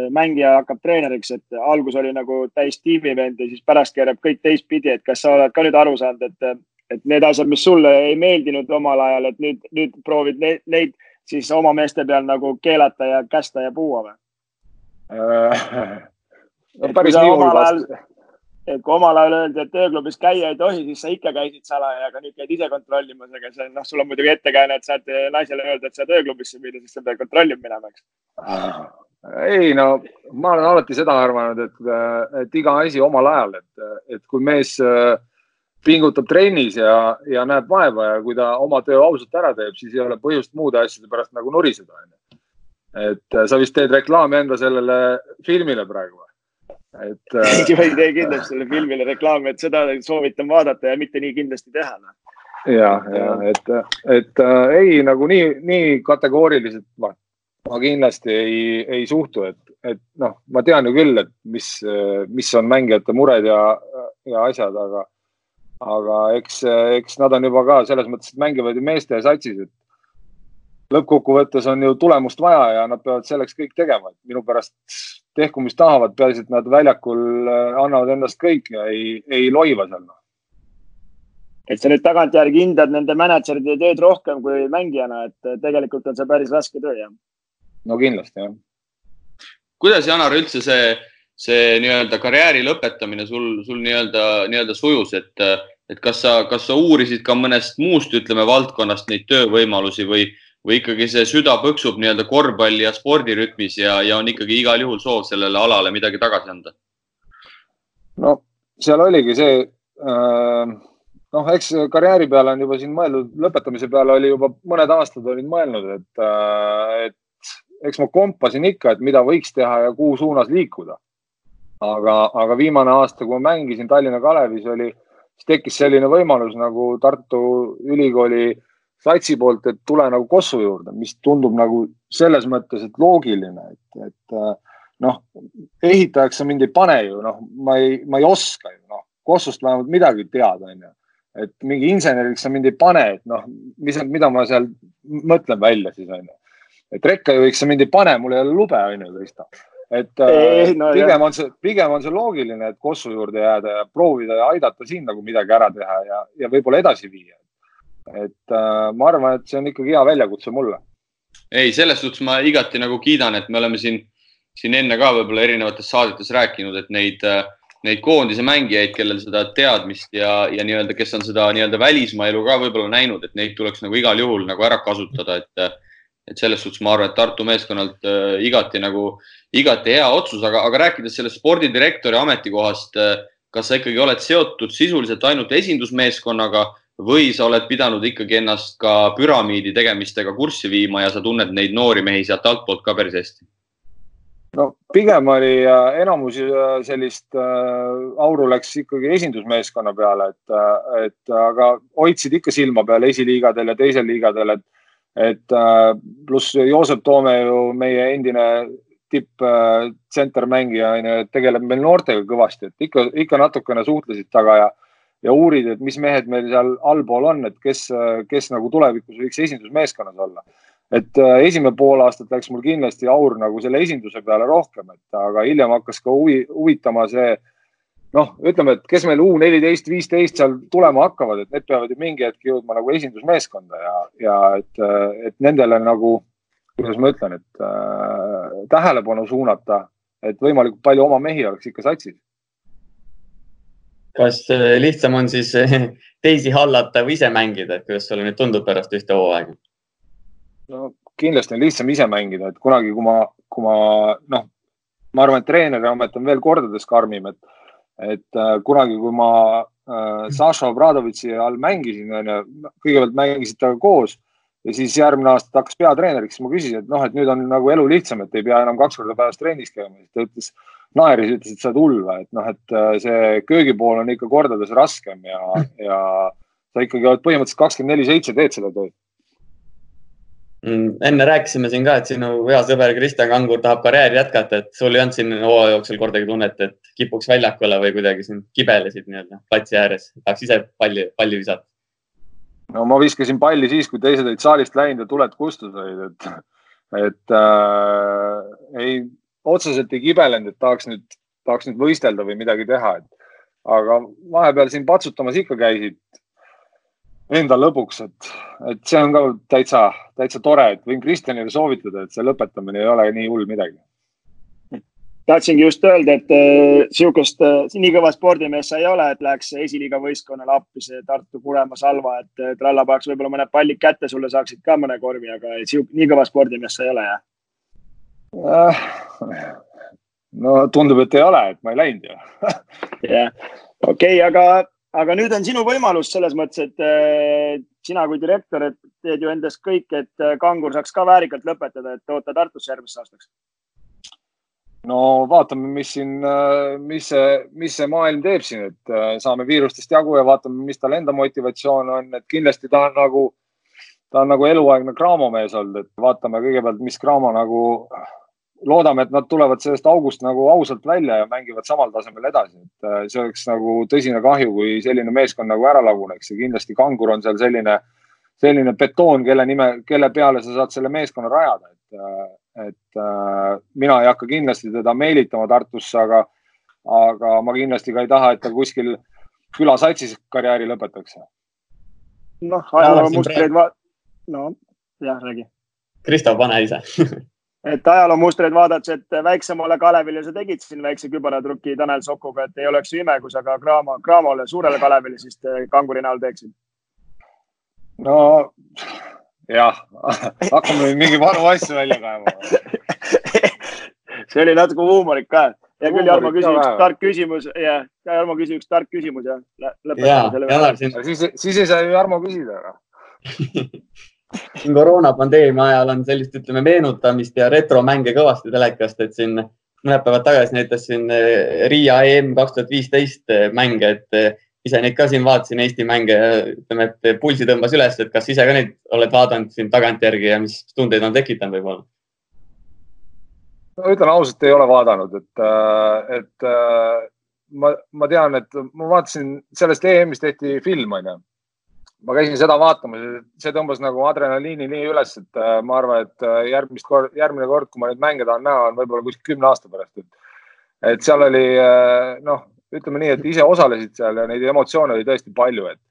mängija hakkab treeneriks, et algus oli nagu täis tiimivend ja siis pärast keerab kõik teistpidi, et kas sa oled ka nüüd aru saanud, et, et need asjad, mis sulle ei meeldinud omal ajal, et nüüd, nüüd proovid neid, neid siis oma meeste peal nagu keelata ja kästa ja puua või? no päris nii hull vast. Et kui omal ajal öeldi, et ööklubis käia ei tohi, siis sa ikka käisid salaja, aga nüüd käid ise kontrollimas, aga see noh, sul on muidugi ettekääne, et saad naisele öelda, et saad ööklubisse minna, siis sa pead kontrollima minema, eks. ei no ma olen alati seda arvanud, et, et iga asi omal ajal, et, et kui mees pingutab trennis ja, ja näeb vaeva ja kui ta oma töö ausalt ära teeb, siis ei ole põhjust muude asjade pärast nagu nuriseda, onju. et sa vist teed reklaami enda sellele filmile praegu või? Et äh.... ei, ma teen kindlasti selle filmile reklaami, et seda soovitan vaadata ja mitte nii kindlasti teha no.. ja, ja et, et äh, ei nagu nii, nii kategooriliselt ma, ma kindlasti ei, ei suhtu, et, et noh, ma tean ju küll, et mis, mis on mängijate mured ja, ja asjad, aga, aga eks, eks nad on juba ka selles mõttes, et mängivad ju meeste satsis, et lõppkokkuvõttes on ju tulemust vaja ja nad peavad selleks kõik tegema, et minu pärast tehku, mis tahavad, peaasi, et nad väljakul äh, annavad endast kõik ja ei, ei loiva seal. Noh. et sa nüüd tagantjärgi hindad nende mänedžeride tööd rohkem kui mängijana, et äh, tegelikult on see päris raske töö, jah? no kindlasti, jah. kuidas, Janar, üldse see, see nii-öelda karjääri lõpetamine sul, sul nii-öelda, nii-öelda sujus, et, et kas sa, kas sa uurisid ka mõnest muust, ütleme, valdkonnast neid töövõimalusi või või ikkagi see süda põksub nii-öelda korvpalli ja spordirütmis ja, ja on ikkagi igal juhul soov sellele alale midagi tagasi anda? no seal oligi see äh,, noh, eks karjääri peale on juba siin mõeldud, lõpetamise peale oli juba mõned aastad olid mõelnud, et äh,, et eks ma kompasin ikka, et mida võiks teha ja kuhu suunas liikuda. aga, aga viimane aasta, kui ma mängisin Tallinna Kalevis, oli, siis tekkis selline võimalus nagu Tartu Ülikooli äh, satsi poolt, et tule nagu Kossu juurde, mis tundub nagu selles mõttes, et loogiline, et, et äh, noh, ehitajaks sa mind ei pane ju, noh, ma ei, ma ei oska ju, noh, Kossust vähemalt midagi teada, onju. et mingi inseneriks sa mind ei pane, et noh, mis, mida ma seal mõtlen välja siis onju. et rekkajuhiks sa mind ei pane, mul ei ole lube, onju, Kristo. et äh, ei, no, pigem jah. on see, pigem on see loogiline, et Kossu juurde jääda ja proovida ja aidata siin nagu midagi ära teha ja, ja võib-olla edasi viia et äh, ma arvan, et see on ikkagi hea väljakutse mulle. ei, selles suhtes ma igati nagu kiidan, et me oleme siin, siin enne ka võib-olla erinevates saadetes rääkinud, et neid, äh, neid koondise mängijaid, kellel seda teadmist ja, ja nii-öelda, kes on seda nii-öelda välismaa elu ka võib-olla näinud, et neid tuleks nagu igal juhul nagu ära kasutada, et, et selles suhtes ma arvan, et Tartu meeskonnalt äh, igati nagu, igati hea otsus, aga, aga rääkides sellest spordidirektori ametikohast äh,, kas sa ikkagi oled seotud sisuliselt ainult esindusmeeskonnaga või sa oled pidanud ikkagi ennast ka püramiidi tegemistega kurssi viima ja sa tunned neid noori mehi sealt altpoolt ka päris hästi? no pigem oli enamus sellist äh, auru läks ikkagi esindusmeeskonna peale, et, äh, et aga hoidsid ikka silma peal esiliigadel ja teisel liigadel, et, et äh, pluss Joosep Toome ju meie endine tipptsentermängija on ju, tegeleb meil noortega kõvasti, et ikka, ikka natukene suhtlesid taga ja ja uurid, et mis mehed meil seal allpool on, et kes, kes nagu tulevikus võiks esindusmeeskonnas olla. et äh, esimene pool aastat läks mul kindlasti aur nagu selle esinduse peale rohkem, et aga hiljem hakkas ka huvi, huvitama see noh, ütleme, et kes meil U neliteist, viisteist seal tulema hakkavad, et need peavad ju mingi hetk jõudma nagu esindusmeeskonda ja, ja et, et nendele nagu, kuidas ma ütlen, et äh, tähelepanu suunata, et võimalikult palju oma mehi oleks ikka satsis kas äh, lihtsam on siis äh, teisi hallata või ise mängida, et kuidas sulle nüüd tundub pärast ühte hooaega? no kindlasti on lihtsam ise mängida, et kunagi, kui ma, kui ma noh, ma arvan, et treeneri amet on veel kordades karmim, et, et äh, kunagi, kui ma äh, Saša Obradovitši all mängisin, onju, kõigepealt mängisid temaga koos ja siis järgmine aasta ta hakkas peatreeneriks, siis ma küsisin, et noh, et nüüd on nagu elu lihtsam, et ei pea enam kaks korda päevas trennis käima. ta ütles, naeris, ütles, et sa oled või, et noh, et äh, see köögipool on ikka kordades raskem ja, ja sa ikkagi oled põhimõtteliselt kakskümmend neli seitse teed seda tööd. Mm, enne rääkisime siin ka, et sinu hea sõber Kristjan Kangur tahab karjääri jätkata, et sul ei olnud siin hooaja jooksul kordagi tunnet, et kipuks väljakule või kuidagi siin kibelesid nii-öelda platsi ääres, tahaks ise palli, palli visata? no ma viskasin palli siis, kui teised olid saalist läinud ja tuled kustus olid, et, et äh, ei, otseselt ei kibelenud, et tahaks nüüd, tahaks nüüd võistelda või midagi teha, et aga vahepeal siin patsutamas ikka käisid enda lõbuks, et, et see on ka täitsa, täitsa tore, et võin Kristjanile soovitada, et see lõpetamine ei ole nii hull midagi. tahtsingi just öelda, et äh, sihukest äh, nii kõva spordimees sa ei ole, et läheks esiliiga võistkonnale appi see Tartu Kurema Salva, et äh, Tralla paneks võib-olla mõned pallid kätte, sulle saaksid ka mõne korvi, aga sihuke, nii kõva spordimees sa ei ole, jah? No tundub, et ei ole, et ma ei läinud ju. jah, okei aga aga nüüd on sinu võimalus selles mõttes, et äh, sina kui direktor, et teed ju endast kõik, et äh, Kangur saaks ka väärikalt lõpetada, et toota Tartusse järgmiseks aastaks. no vaatame, mis siin, äh, mis see, mis see maailm teeb siin, et saame viirustest jagu ja vaatame, mis tal enda motivatsioon on, et kindlasti ta on nagu, ta on nagu eluaegne Cramo mees olnud, et vaatame kõigepealt, mis Cramo nagu loodame, et nad tulevad sellest august nagu ausalt välja ja mängivad samal tasemel edasi, et äh, see oleks nagu tõsine kahju, kui selline meeskond nagu ära laguneks ja kindlasti Kangur on seal selline, selline betoon, kelle nime, kelle peale sa saad selle meeskonna rajada, et, äh, et äh, mina ei hakka kindlasti teda meelitama Tartusse, aga, aga ma kindlasti ka ei taha, et ta kuskil külasatsis karjääri lõpetaks. noh, ajaloo mustreid va-, no jah, räägi. Kristo, pane ise et ajaloomustreid vaadates, et väiksemale Kalevile sa tegid siin väikse kübaratrüki Tanel Sokuga, et ei oleks ju ime, kui sa ka Graamo, Graamole, suurele Kalevile siis kanguri näol teeksid. no jah, hakkame nüüd mingi vanu asju välja kaevama see oli natuke huumorik ka. hea küll, Jarmo, küsi üks tark küsimus ja, Jarmo, küsi üks tark küsimus ja lõpetame selle. siis, siis ei saa ju Jarmo küsida siin koroonapandeemia ajal on sellist, ütleme, meenutamist ja retromänge kõvasti telekast, et siin mõned päevad tagasi näitas siin eh, Riia EM kaks tuhat viisteist eh, mänge, et eh, ise neid ka siin vaatasin, Eesti mänge ütleme, et pulsi tõmbas üles, et kas ise ka neid oled vaadanud siin tagantjärgi ja mis tundeid on tekitanud võib-olla? no ütlen ausalt, ei ole vaadanud, et, et ma, ma tean, et ma vaatasin, sellest EM-ist tehti film, onju ma käisin seda vaatamas, see tõmbas nagu adrenaliini nii üles, et äh, ma arvan, et äh, järgmist kord, järgmine kord, kui ma neid mänge tahan näha, on võib-olla kuskil kümne aasta pärast, et, et seal oli äh, noh, ütleme nii, et ise osalesid seal ja neid emotsioone oli tõesti palju, et,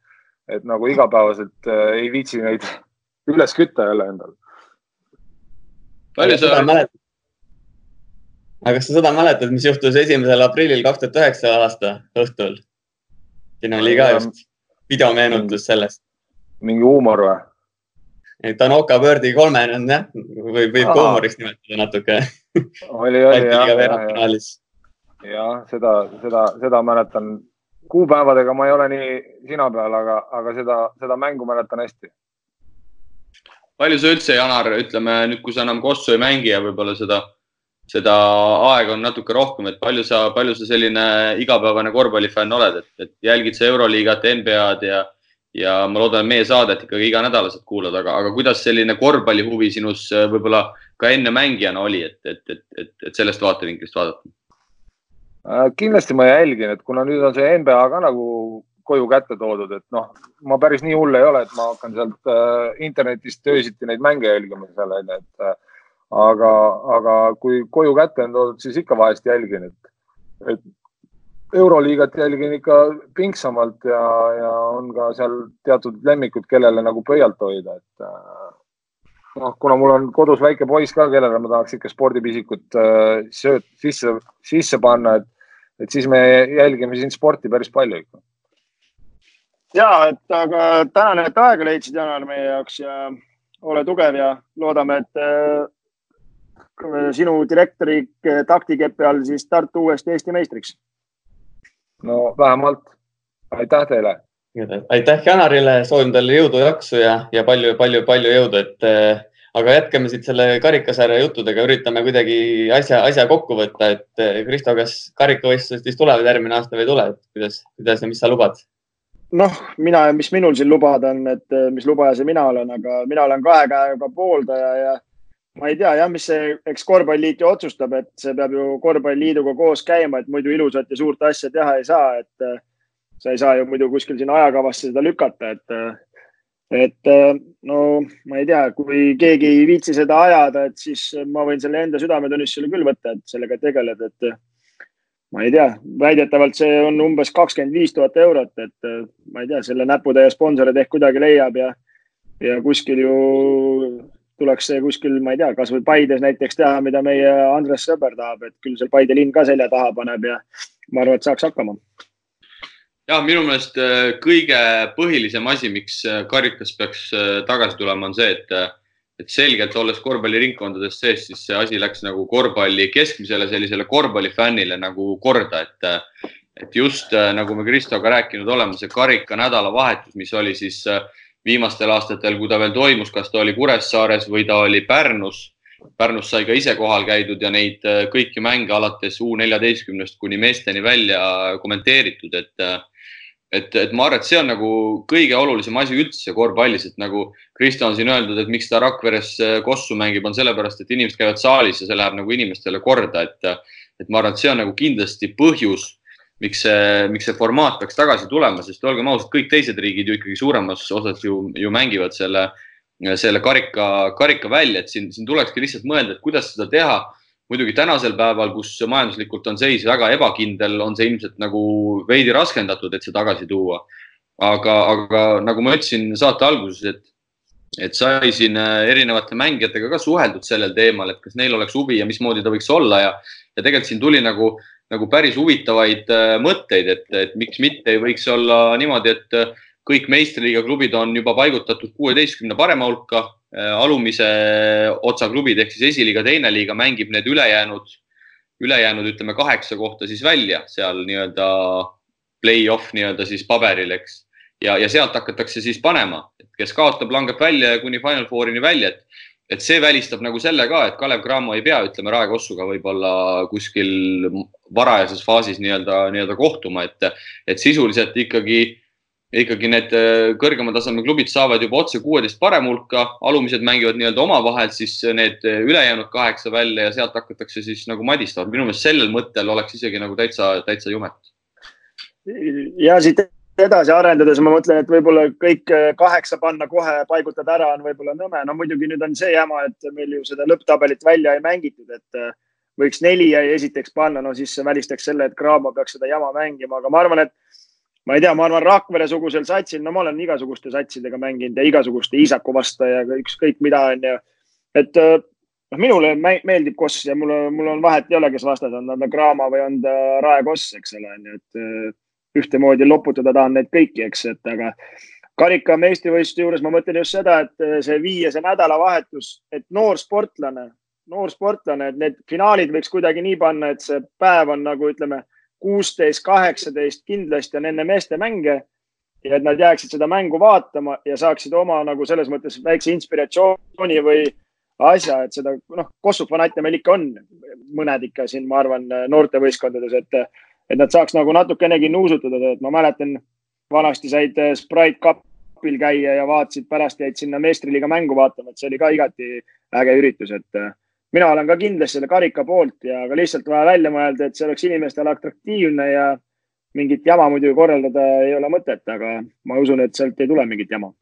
et nagu igapäevaselt ei viitsi neid üles kütta jälle endal. palju sa mäletad? aga kas sa seda mäletad, mis juhtus esimesel aprillil kaks tuhat üheksa aasta õhtul? siin oli ka just videomeenutus sellest. mingi huumor või? Tanoka Birdi kolmene on jah, võib, võib huumoriks nimetada natuke. oli, oli jah, jah, jah, seda, seda, seda mäletan. kuupäevadega ma ei ole nii sina peal, aga, aga seda, seda mängu mäletan hästi. palju sa üldse, Janar, ütleme nüüd, kui sa enam Kossu ei mängi ja võib-olla seda seda aega on natuke rohkem, et palju sa, palju sa selline igapäevane korvpallifänn oled, et, et jälgid sa Euroliigat, NBA-d ja, ja ma loodan, et meie saadet ikkagi iganädalaselt kuulad, aga, aga kuidas selline korvpallihuvi sinus äh, võib-olla ka enne mängijana oli, et, et, et, et, et sellest vaatevinklist vaadata? Äh, kindlasti ma jälgin, et kuna nüüd on see NBA ka nagu koju kätte toodud, et noh, ma päris nii hull ei ole, et ma hakkan sealt äh, internetist öösiti neid mänge jälgima seal onju, et äh, aga, aga kui koju kätte on toodud, siis ikka vahest jälgin, et, et euroliigat jälgin ikka pingsamalt ja, ja on ka seal teatud lemmikud, kellele nagu pöialt hoida, et äh, noh, kuna mul on kodus väike poiss ka, kellele ma tahaks ikka spordipisikut äh, sööt, sisse, sisse panna, et, et siis me jälgime siin sporti päris palju ikka. ja, et aga tänan, et aega leidsid, Janar, meie jaoks ja ole tugev ja loodame, et äh, sinu direktori taktikepi all siis Tartu uuesti Eesti meistriks? no vähemalt. aitäh teile. aitäh Janarile, soovin talle jõudu, jaksu ja, ja palju-palju-palju jõudu, et äh, aga jätkame siit selle karikasarja juttudega, üritame kuidagi asja, asja kokku võtta, et äh, Kristo, kas karikavõistlused siis tulevad järgmine aasta või ei tule, et kuidas, kuidas ja mis sa lubad? noh, mina, mis minul siin lubada on, et mis lubaja see mina olen, aga mina olen kahe käega pooldaja ja ma ei tea jah, mis see, eks korvpalliliit ju otsustab, et see peab ju korvpalliliiduga koos käima, et muidu ilusat ja suurt asja teha ei saa, et äh, sa ei saa ju muidu kuskil sinna ajakavasse seda lükata, et äh, et äh, no ma ei tea, kui keegi ei viitsi seda ajada, et siis ma võin selle enda südametunnistusele küll võtta, et sellega tegeled, et ma ei tea, väidetavalt see on umbes kakskümmend viis tuhat eurot, et ma ei tea, selle näputäie sponsoreid ehk kuidagi leiab ja, ja kuskil ju tuleks see kuskil, ma ei tea, kasvõi Paides näiteks teha, mida meie Andres Sõber tahab, et küll seal Paide linn ka selja taha paneb ja ma arvan, et saaks hakkama. jah, minu meelest äh, kõige põhilisem asi, miks äh, karikas peaks tagasi tulema, on see, et, et selgelt olles korvpalliringkondades sees, siis see asi läks nagu korvpalli keskmisele sellisele korvpallifännile nagu korda, et, et just nagu me Kristoga rääkinud oleme, see karika nädalavahetus, mis oli siis äh, viimastel aastatel, kui ta veel toimus, kas ta oli Kuressaares või ta oli Pärnus. Pärnus sai ka ise kohal käidud ja neid äh, kõiki mänge alates U neljateistkümnest kuni meesteni välja kommenteeritud, et äh, et, et ma arvan, et see on nagu kõige olulisem asi üldse korvpallis, et nagu Kristo on siin öeldud, et miks ta Rakveres äh, kossu mängib, on sellepärast, et inimesed käivad saalis ja see läheb nagu inimestele korda, et et ma arvan, et see on nagu kindlasti põhjus miks see, miks see formaat peaks tagasi tulema, sest olgem ausad, kõik teised riigid ju ikkagi suuremas osas ju, ju mängivad selle, selle karika, karika välja, et siin, siin tulekski lihtsalt mõelda, et kuidas seda teha. muidugi tänasel päeval, kus majanduslikult on seis väga ebakindel, on see ilmselt nagu veidi raskendatud, et see tagasi tuua. aga, aga nagu ma ütlesin saate alguses, et et sai siin erinevate mängijatega ka suheldud sellel teemal, et kas neil oleks huvi ja mismoodi ta võiks olla ja, ja tegelikult siin tuli nagu nagu päris huvitavaid äh, mõtteid, et, et miks mitte ei võiks olla niimoodi, et äh, kõik meistriliiga klubid on juba paigutatud kuueteistkümne parema hulka. Äh, alumise otsa klubid ehk siis esiliiga, teine liiga mängib need ülejäänud, ülejäänud ütleme kaheksa kohta siis välja seal nii-öelda play-off nii-öelda siis paberil, eks. ja, ja sealt hakatakse siis panema, kes kaotab, langeb välja ja kuni Final Fourini välja, et et see välistab nagu selle ka, et Kalev Cramo ei pea, ütleme, Rae Kossuga võib-olla kuskil varajases faasis nii-öelda, nii-öelda kohtuma, et, et sisuliselt ikkagi, ikkagi need äh, kõrgema taseme klubid saavad juba otse kuueteist parem hulka, alumised mängivad nii-öelda omavahel siis need ülejäänud kaheksa välja ja sealt hakatakse siis nagu madistama. minu meelest sellel mõttel oleks isegi nagu täitsa, täitsa jumet. ja siit edasi arendades ma mõtlen, et võib-olla kõik eh, kaheksa panna kohe, paigutada ära on võib-olla nõme. no muidugi nüüd on see jama, et meil ju seda lõpptabelit välja ei mängitud, et eh, võiks neli esiteks panna, no siis see välistaks selle, et Graamo peaks seda jama mängima, aga ma arvan, et ma ei tea, ma arvan, Rakvere-sugusel satsil, no ma olen igasuguste satsidega mänginud ja igasuguste Iisaku vastu ja ükskõik mida on ju. et eh, noh, minule meeldib Koss ja mulle, mul on vahet ei ole, kes vastas on, on ta Graamo või on ta Rae Koss, eks ole, on ju, et ühtemoodi loputada tahan neid kõiki, eks, et aga karika meistrivõistluste juures ma mõtlen just seda, et eh, see viia see nädalavahetus, et noor sportlane, noor sportlane, et need finaalid võiks kuidagi nii panna, et see päev on nagu ütleme, kuusteist, kaheksateist kindlasti on enne meeste mänge ja et nad jääksid seda mängu vaatama ja saaksid oma nagu selles mõttes väikse inspiratsiooni või asja, et seda noh, Kossu fanatte meil ikka on, mõned ikka siin, ma arvan, noortevõistkondades, et et nad saaks nagu natukenegi nuusutada, et ma mäletan, vanasti said äh, Sprite Cupil käia ja vaatasid, pärast jäid sinna meistriliiga mängu vaatama, et see oli ka igati äge üritus, et äh, mina olen ka kindlasti selle karika poolt ja ka lihtsalt vaja välja mõelda, et see oleks inimestele atraktiivne ja mingit jama muidugi korraldada ei ole mõtet, aga ma usun, et sealt ei tule mingit jama.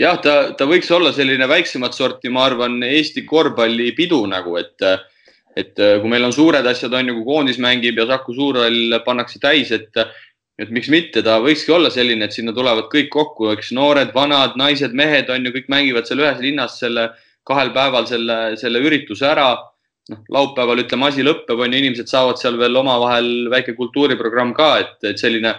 Jah, ta, ta võiks olla selline väiksemat sorti, ma arvan, Eesti korvpallipidu nagu, et et äh, kui meil on suured asjad, on ju, kui koondis mängib ja Saku Suurhall pannakse täis, et, et miks mitte, ta võikski olla selline, et sinna tulevad kõik kokku, eks noored, vanad, naised, mehed on ju, kõik mängivad seal ühes linnas selle kahel päeval selle, selle ürituse ära. noh, laupäeval ütleme, asi lõpeb, on ju, inimesed saavad seal veel omavahel väike kultuuriprogramm ka, et, et selline,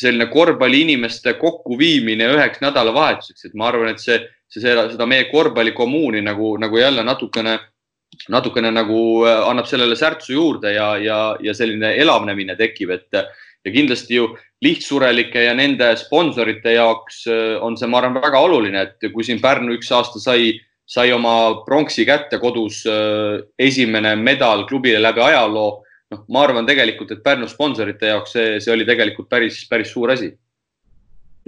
selline korvpalliinimeste kokkuviimine üheks nädalavahetuseks, et ma arvan, et see, see, seda meie korvpallikommuuni nagu, nagu jälle natukene natukene nagu äh, annab sellele särtsu juurde ja, ja, ja selline elavnemine tekib, et ja kindlasti ju lihtsurelike ja nende sponsorite jaoks äh, on see, ma arvan, väga oluline, et kui siin Pärnu üks aasta sai, sai oma pronksi kätte kodus äh, esimene medal klubile läbi ajaloo. noh, ma arvan tegelikult, et Pärnu sponsorite jaoks see, see oli tegelikult päris, päris suur asi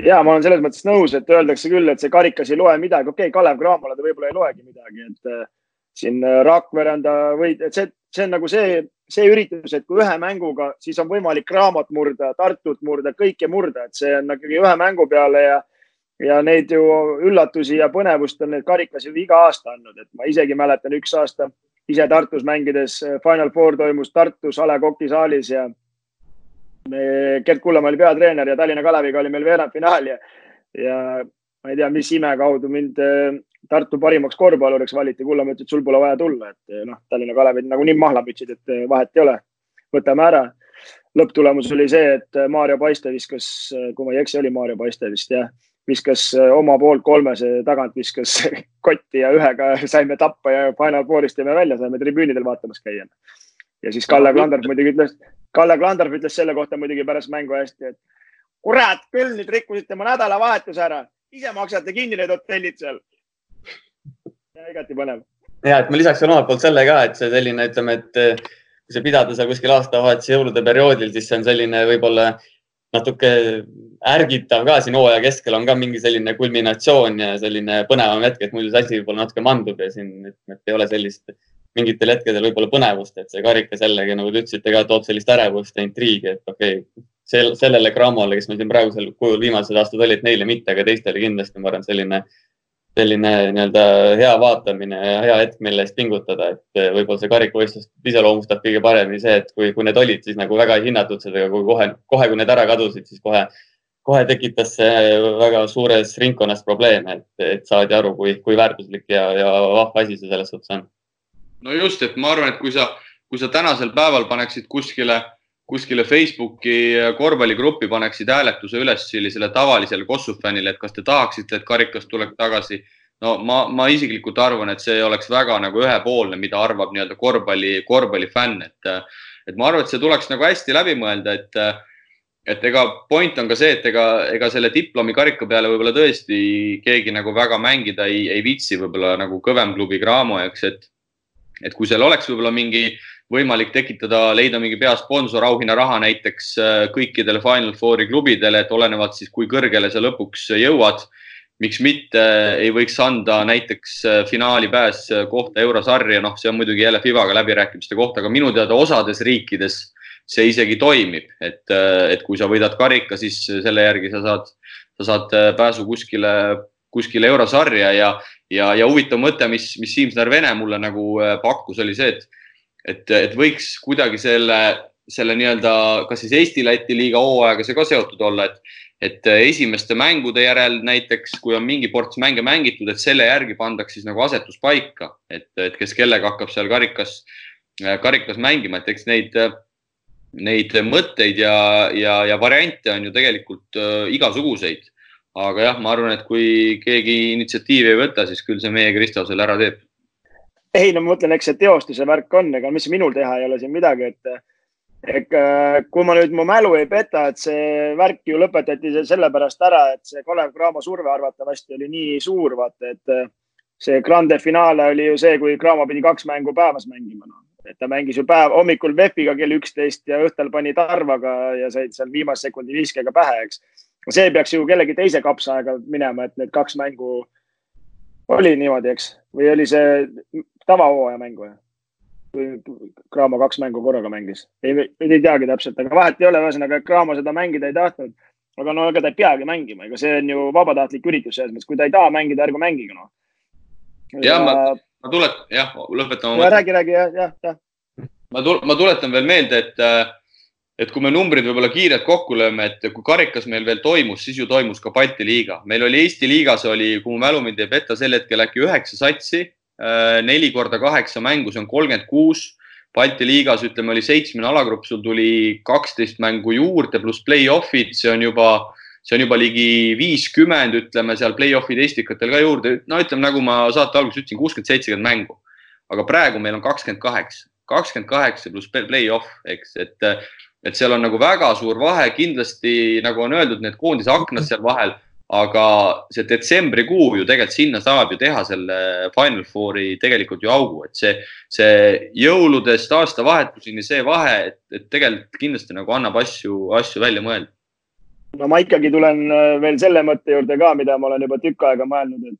ja ma olen selles mõttes nõus, et öeldakse küll, et see karikas ei loe midagi, okei okay,, Kalev Cramole ta võib-olla ei loegi midagi, et siin äh, Rakvere on ta või, see, see on nagu see, see üritus, et kui ühe mänguga, siis on võimalik Cramot murda, Tartut murda, kõike murda, et see on ikkagi ühe mängu peale ja ja neid ju üllatusi ja põnevust on need karikas ju iga aasta andnud, et ma isegi mäletan üks aasta ise Tartus mängides äh, Final Four toimus Tartus A Le Coq'i saalis ja me, Gert Kullamäe oli peatreener ja Tallinna Kaleviga oli meil veerandfinaal ja, ja ma ei tea, mis ime kaudu mind äh, Tartu parimaks korvpalluriks valiti. Kullamäe ütles, et sul pole vaja tulla, et äh, noh, Tallinna Kalevid nagunii mahla pütsid, et äh, vahet ei ole, võtame ära. lõpptulemus oli see, et Maarja Paiste viskas, kui ma ei eksi, oli Maarja Paiste vist jah, viskas oma poolt kolmese tagant, viskas kotti ja ühega saime tappa ja Final Fourist jäime välja, saime tribüünidel vaatamas käia. ja siis Kalle Klandorf muidugi ütles Kalle Klandorf ütles selle kohta muidugi pärast mängu hästi, et kurat küll, nüüd rikkusite mu nädalavahetuse ära, ise maksate kinni need hotellid seal. Igati põnev. ja, et ma lisaks veel omalt poolt selle ka, et see selline, ütleme, et eh, kui sa pidada seal kuskil aastavahetuse jõulude perioodil, siis see on selline võib-olla natuke ärgitav ka siin hooaja keskel on ka mingi selline kulminatsioon ja selline põnevam hetk, et muidu see asi võib-olla natuke mandub ja siin et ei ole sellist mingitel hetkedel võib-olla põnevust, et see karikas jällegi, nagu te ütlesite ka, toob sellist ärevust ja intriigi, et okei okay,, sel, sellele Cramole, kes meil siin praegusel kujul viimased aastad olid, neile mitte, aga teistele kindlasti, ma arvan, selline, selline nii-öelda hea vaatamine ja hea hetk, mille eest pingutada, et võib-olla see karikavõistlust iseloomustab kõige paremini see, et kui, kui need olid, siis nagu väga ei hinnatud seda, aga kui kohe, kohe, kui need ära kadusid, siis kohe, kohe tekitas see väga suures ringkonnas probleeme, et, et saadi aru, kui, kui väärtuslik ja, ja vahva asi see selles suhtes on. No just, et ma arvan, et kui sa, kui sa tänasel päeval paneksid kuskile, kuskile Facebooki korvpalligruppi, paneksid hääletuse üles sellisele tavalisele Kossu fännile, et kas te tahaksite, et karikas tuleks tagasi. no ma, ma isiklikult arvan, et see oleks väga nagu ühepoolne, mida arvab nii-öelda korvpalli, korvpallifänn, et, et ma arvan, et see tuleks nagu hästi läbi mõelda, et et ega point on ka see, et ega, ega selle diplomi karika peale võib-olla tõesti keegi nagu väga mängida ei, ei viitsi, võib-olla nagu kõvem klubi Graamo, eks, et et kui seal oleks võib-olla mingi võimalik tekitada, leida mingi peasponsor, auhinnaraha näiteks äh, kõikidele Final Fouri klubidele, et olenevalt siis, kui kõrgele sa lõpuks jõuad, miks mitte ei võiks anda näiteks äh, finaali pääs kohta eurosarja, noh, see on muidugi jälle FIBaga läbirääkimiste koht, aga minu teada osades riikides see isegi toimib, et, äh, et kui sa võidad karika, siis selle järgi sa saad, sa saad pääsu kuskile, kuskile eurosarja ja, ja, ja huvitav mõte, mis, mis Siim Snarvene mulle nagu äh, pakkus, oli see, et, et, et võiks kuidagi selle, selle nii-öelda, kas siis Eesti-Läti liiga hooajaga see ka seotud olla, et, et esimeste mängude järel näiteks, kui on mingi ports mänge mängitud, et selle järgi pandaks siis nagu asetus paika, et, et kes kellega hakkab seal karikas, karikas mängima, et eks neid, neid mõtteid ja, ja, ja variante on ju tegelikult äh, igasuguseid aga jah, ma arvan, et kui keegi initsiatiivi ei võta, siis küll see meie Kristo selle ära teeb. Ei, no ma mõtlen, eks see teostuse värk on, ega mis minul teha ei ole siin midagi, et ega kui ma nüüd mu mälu ei peta, et see värk ju lõpetati sellepärast ära, et see Kalev Cramo surve arvatavasti oli nii suur, vaata, et see grande finaale oli ju see, kui Cramo pidi kaks mängu päevas mängima no et ta mängis ju päev hommikul VEF-iga kell üksteist ja õhtul pani Tarvaga ja said seal viimase sekundi viskega pähe, eks. See peaks ju kellegi teise kapsaaega minema, et need kaks mängu oli niimoodi, eks, või oli see tavahooaja mäng või? kui Cramo kaks mängu korraga mängis, ei, ei teagi täpselt, aga vahet ei ole, ühesõnaga Cramo seda mängida ei tahtnud. aga no ega ta ei peagi mängima, ega see on ju vabatahtlik üritus selles mõttes, kui ta ei taha mängida, ärgu mängige noh. ja ma, ma tulet-, jah, lõpetame. räägi, räägi, jah, jah, jah. ma, ma tuletan veel meelde, et äh, et kui me numbrid võib-olla kiirelt kokku lööme, et kui karikas meil veel toimus, siis ju toimus ka Balti liiga. meil oli Eesti liigas oli, kui mu mälu mind ei peta, sel hetkel äkki üheksa satsi, neli korda kaheksa mängu, see on kolmkümmend kuus. Balti liigas ütleme, oli seitsmene alagrupp, sul tuli kaksteist mängu juurde pluss play-off'id, see on juba, see on juba ligi viiskümmend, ütleme seal play-off'ide Estikatel ka juurde. no ütleme, nagu ma saate alguses ütlesin, kuuskümmend, seitsekümmend mängu. aga praegu meil on kakskümmend kaheksa, kakskümmend kaheksa pluss play-off, eks, et et seal on nagu väga suur vahe, kindlasti nagu on öeldud, need koondise aknad seal vahel, aga see detsembrikuu ju tegelikult sinna saab ju teha selle Final Fouri tegelikult ju augu, et see, see jõuludest aastavahetuseni see vahe, et, et tegelikult kindlasti nagu annab asju, asju välja mõelda. no ma ikkagi tulen veel selle mõtte juurde ka, mida ma olen juba tükk aega mõelnud, et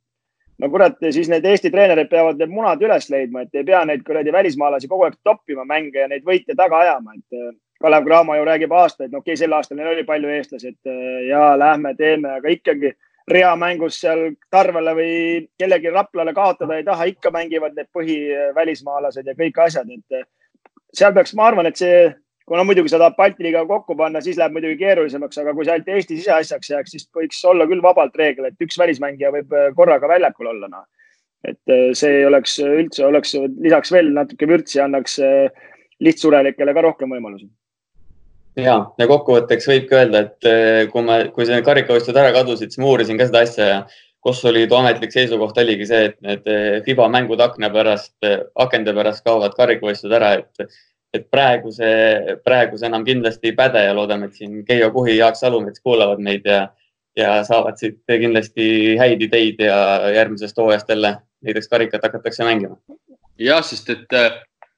no kurat, siis need Eesti treenerid peavad need munad üles leidma, et ei pea neid kuradi välismaalasi kogu aeg toppima mänge ja neid võite taga ajama, et äh, Kalev Cramo ju räägib aastaid, no okei okay,, sel aastal neil oli palju eestlasi, et äh, ja lähme teeme, aga ikkagi reamängus seal Tarvele või kellelgi Raplale kaotada ei taha, ikka mängivad need põhivälismaalased ja kõik asjad, et äh, seal peaks, ma arvan, et see kuna muidugi sa tahad Balti liiga kokku panna, siis läheb muidugi keerulisemaks, aga kui see ainult Eesti siseasjaks jääks, siis võiks olla küll vabalt reegel, et üks välismängija võib äh, korraga väljakul olla, noh. et see oleks üldse, oleks lisaks veel natuke vürtsi, annaks lihtsurelikele ka rohkem võimalusi. Ja, ja kokkuvõtteks võibki öelda, et kui me, kui see karikavõistlused ära kadusid, siis ma uurisin ka seda asja ja Kossoliidu ametlik seisukoht oligi see, et need FIBA mängud akna pärast, akende pärast kaovad karikavõistlused ära, et et praegu see, praegu see enam kindlasti ei päde ja loodame, et siin Keijo Kuhi, Jaak Salumets kuulavad meid ja, ja saavad siit kindlasti häid ideid ja järgmisest hooajast jälle näiteks karikat hakatakse mängima. jah, sest et